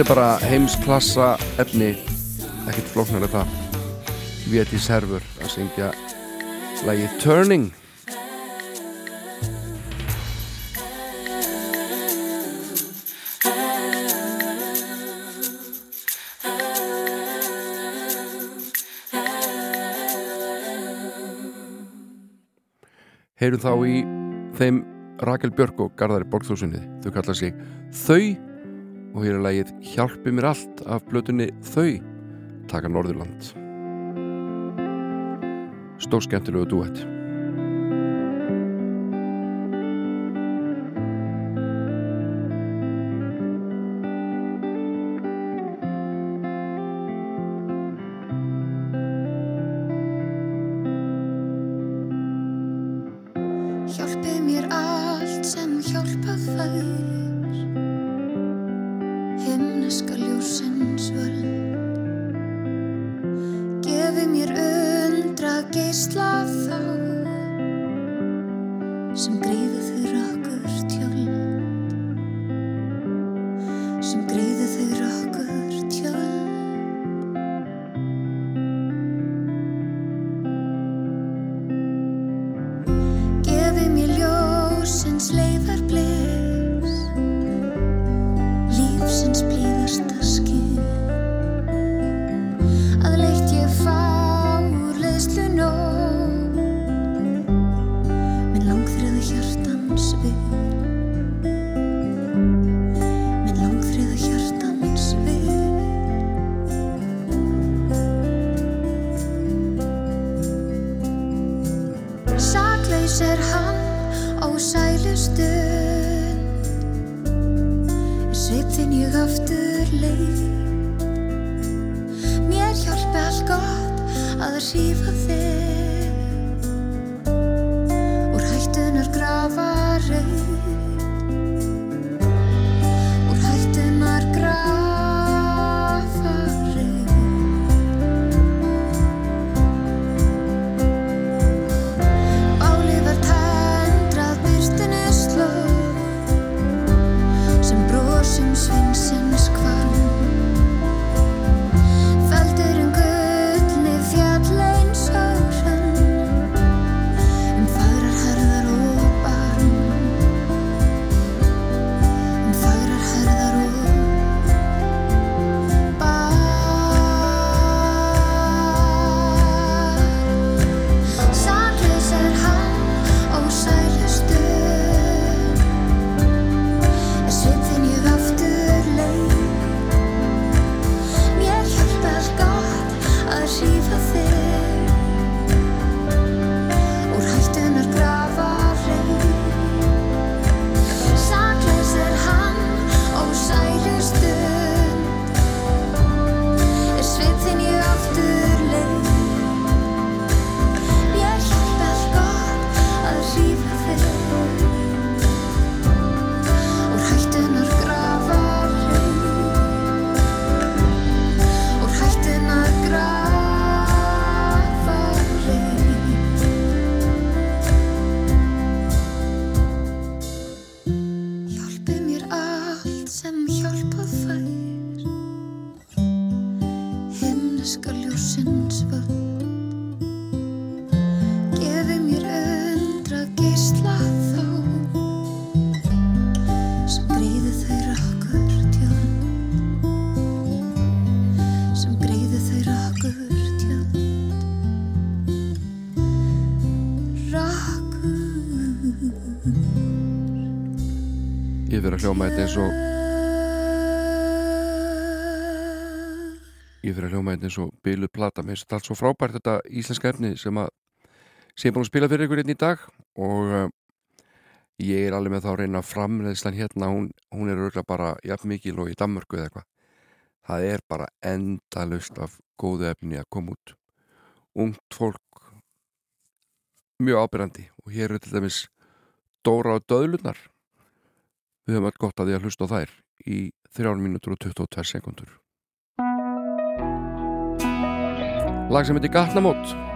Þetta er bara heimsklassa efni. Ekkert flóknar en það. Véti Serfur að syngja lagið Turning. Heyrum þá í þeim Rakel Björk og Garðari Borgþósinni þau kalla sig Þau og hér er lagið Hjálpi mér allt af blötunni Þau taka Norðurland. Stór skemmtilegu duett hljóma þetta eins og ég fyrir að hljóma þetta eins og bylu plata, mér finnst þetta allt svo frábært þetta íslenska efni sem að sem ég er búin að spila fyrir ykkur hérna í dag. Og uh, ég er alveg með þá að reyna framleðslan hérna, hún, hún er örgulega bara jafn mikil og í Danmörku eða eitthvað. Það er bara endalust af góðu efni að koma út. Ungt fólk. Mjög ábyrgandi og hér eru til dæmis Dóra og Döðlunar Við höfum allt gott að því að hlusta á þær í 3 minútur og 22 sekundur. Lag sem heitir Gatnamót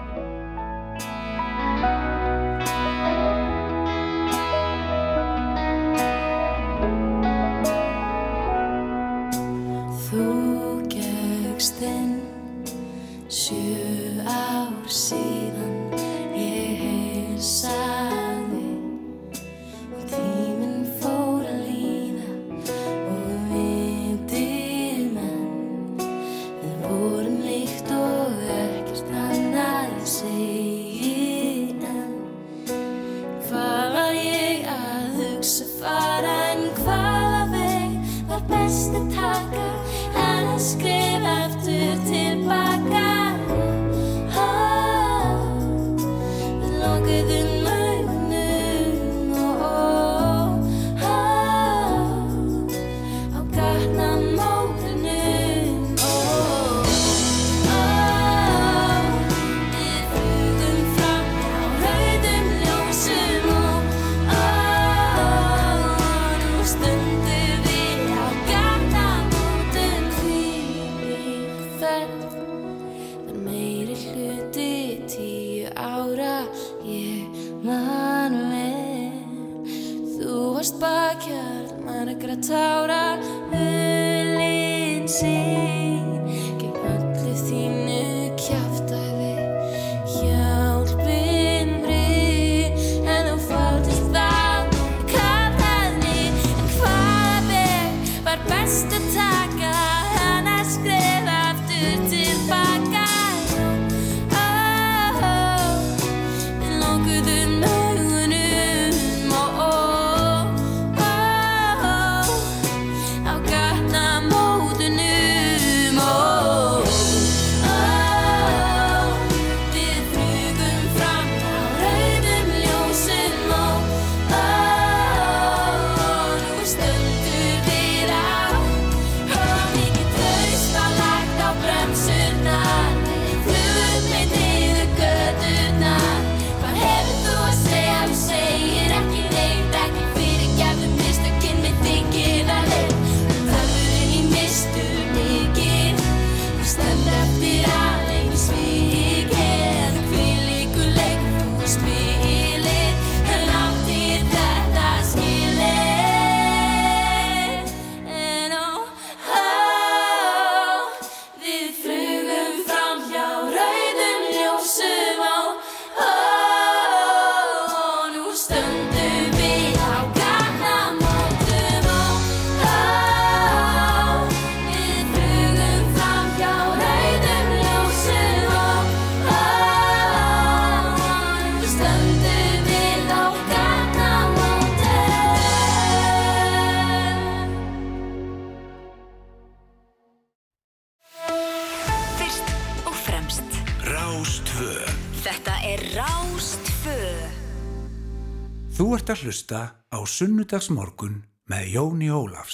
að hlusta á sunnudagsmorgun með Jóni Ólafs.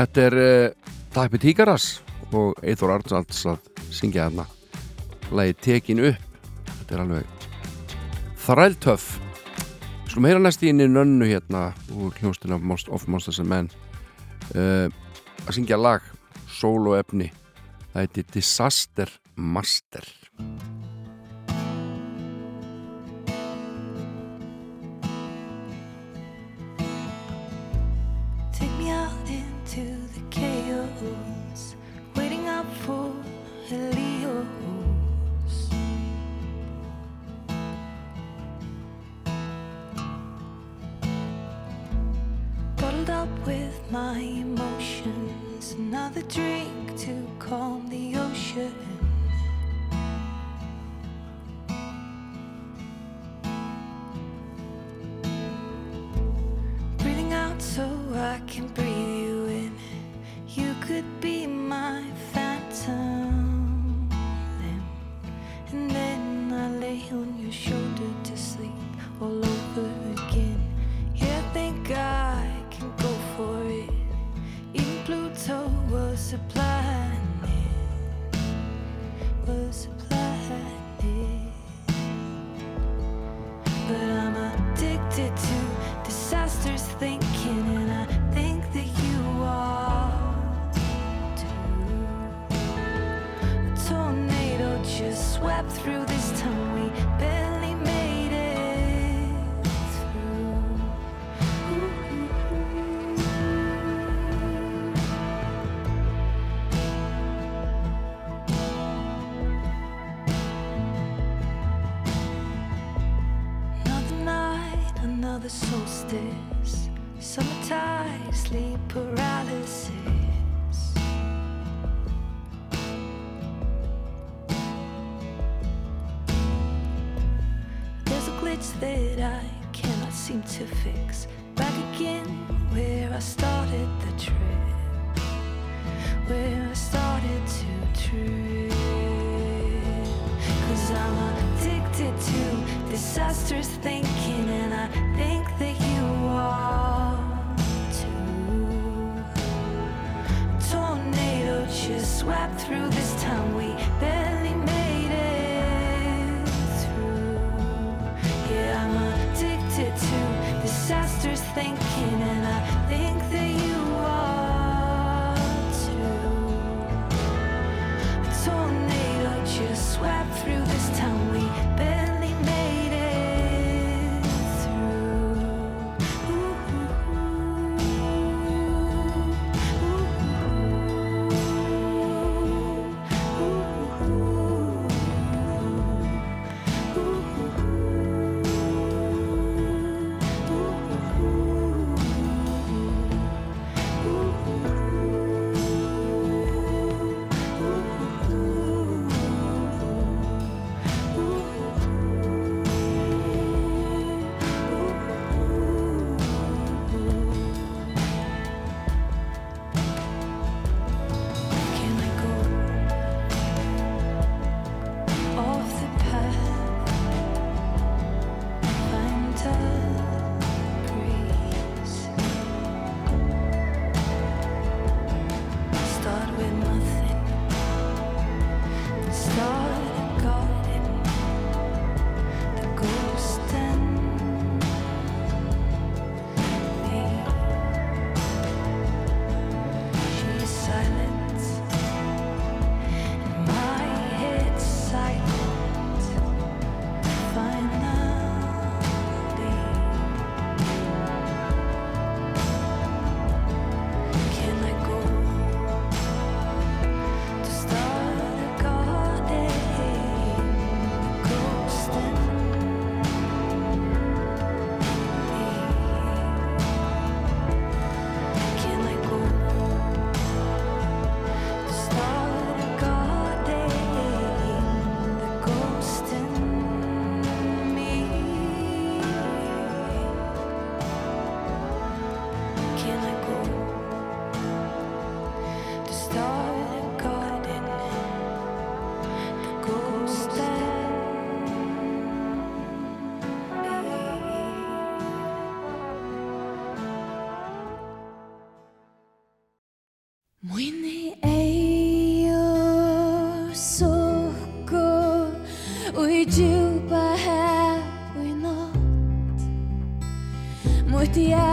Þetta er uh, Tappi Tíkaras og Eithor Arnalds að syngja þarna. Læði tekin upp. Þetta er alveg Þræltöf Skulum heyra næst í inni nönnu hérna úr hljóstinn af Most of Monsters and Men. Uh, að syngja lag solo efni Það heiti Disaster Master. my emotions. Another drink to calm the ocean. Breathing out so I can breathe you in. You could be my phantom. And then I lay on you. was a planet, was a the solstice, summertime sleep paralysis. There's a glitch that I cannot seem to fix. Back again where I started the trip, where I started to trip. Cause I'm addicted to disastrous thinking and swept through this town. We barely made it through. Yeah i'm addicted to disasters. Thinking the.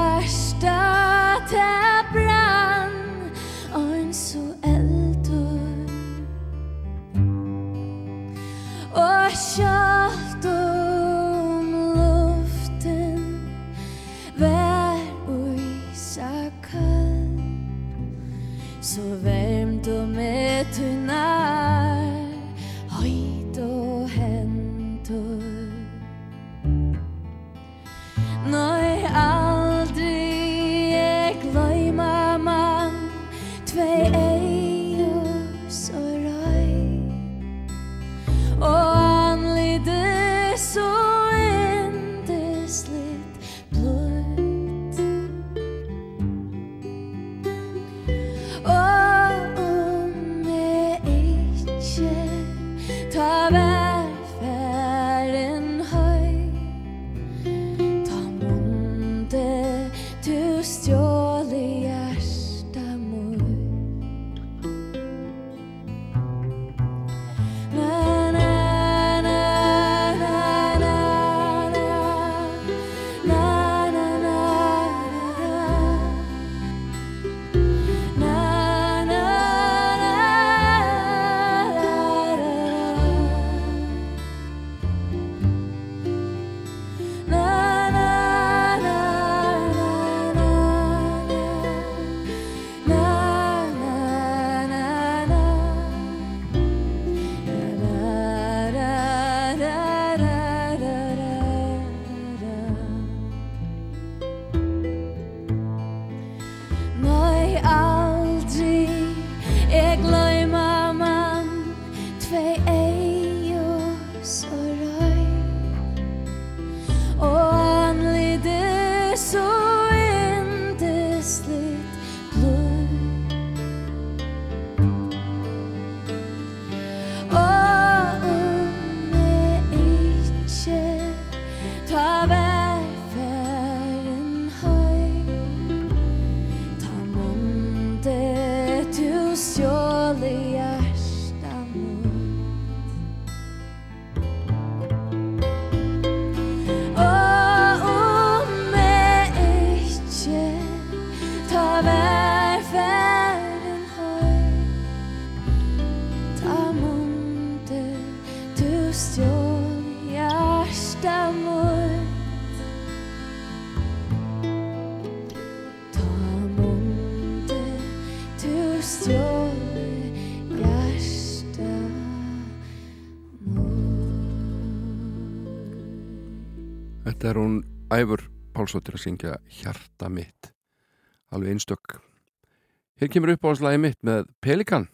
Þetta er hún Æfur Pálsóttir að syngja Hjarta mitt. Alveg einstök. Hér kemur upp á hans lagi mitt með Pelikan.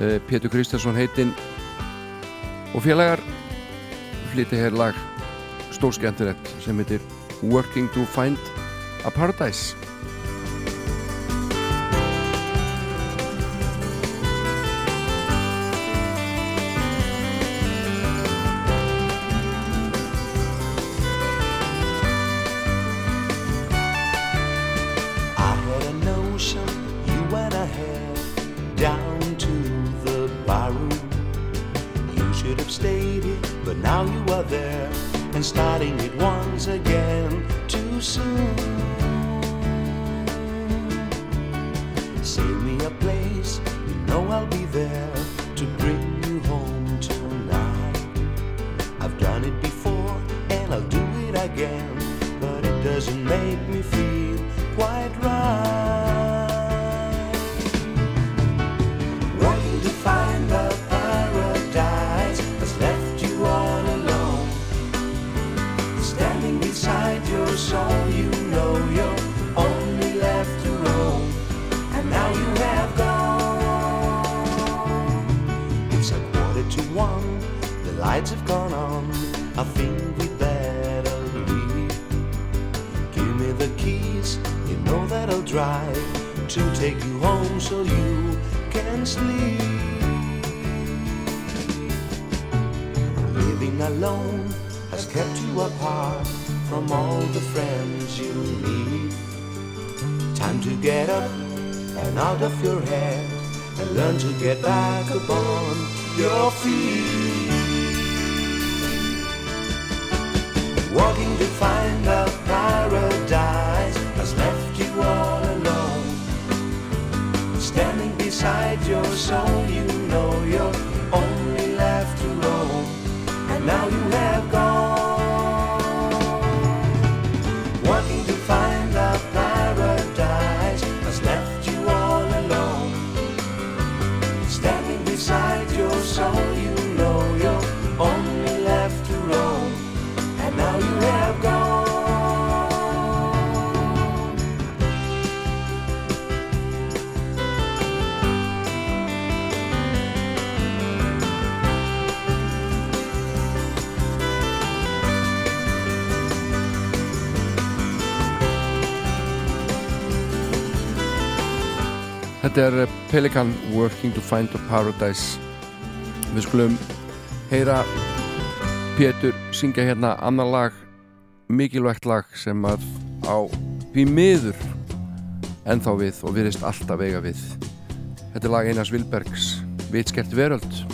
Eh, Pétur Kristjánsson heitinn. Og félagar flytti hér lag stórskendurett sem heitir Working to Find a Paradise. alone has kept you apart from all the friends you need. Time to get up and out of your head and learn to get back upon your feet. Walking to find a paradise has left you all alone. Standing beside your soul, you know your Þetta er eh, Pelican Working to Find a Paradise. Við skulum heyra Pétur syngja hérna annar lag, mikilvægt lag sem að á pímiður ennþá við og viðist alltaf eiga við. Þetta er lag Einars Vilbergs Vitskert veröld.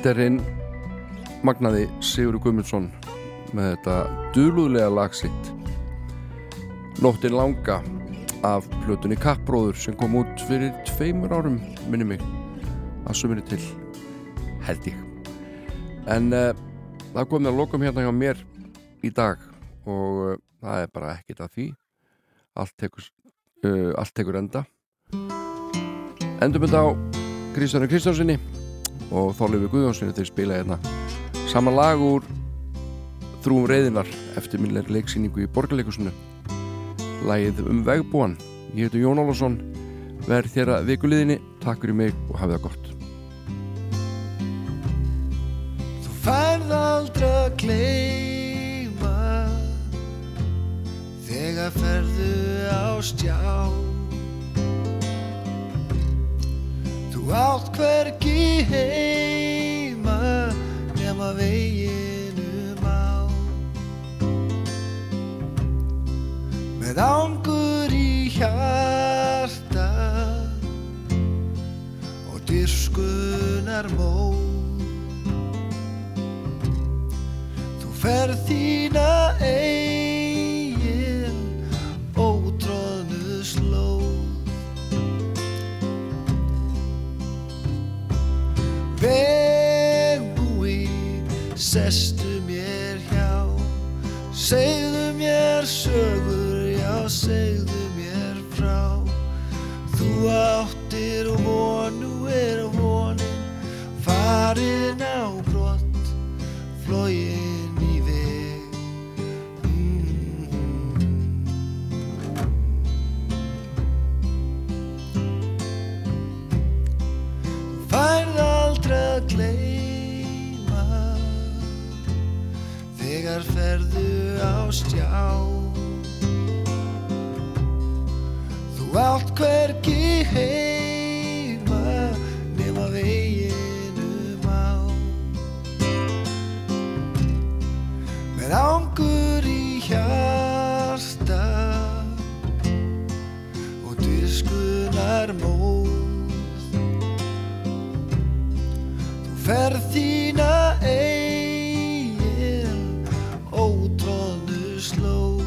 Þetta einn magnaði Sigurður Guðmundsson með þetta duluðlega lagsitt Nóttin langa af plötunni Kappbróður sem kom út fyrir tveimur árum minni mig að suminu til held ég. En uh, það komið að lokum hérna hjá mér í dag og uh, það er bara ekkert að því. Allt tekur, uh, allt tekur enda. Endum þetta á Kristjánu Kristjánsinni og Þorlefi Guðjónssoni þeir spila hérna saman lag úr Þrúum reyðinar eftir minnleir leiksýningu í borgarleikusinu lagið um vegbúan ég heiti Jón Ólafsson. Verð þér að vikuliðinni, takk fyrir mig og hafið það gott. Þú færð aldrei að gleyma Þegar ferðu á stjá Þú átt hvergi heima Nema veginum á Með ángur í hjarta Og dyrkunar móð Þú ferð þína eigin vegúi sestu mér hjá. Segðu mér sögur já segðu mér frá. Þú áttir og vonu er vonin farin á brott flóið að gleima Þegar ferðu á stjá. Þú átt hverki heima Nefn að veginum á Með ángur í hjarta Og dyskunar mó ferð þína eigin ótróðu sló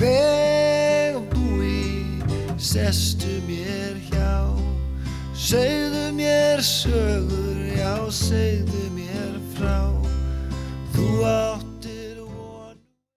vegum búi sestu mér hjá. Segðu mér sögur já segðu mér frá. Þú á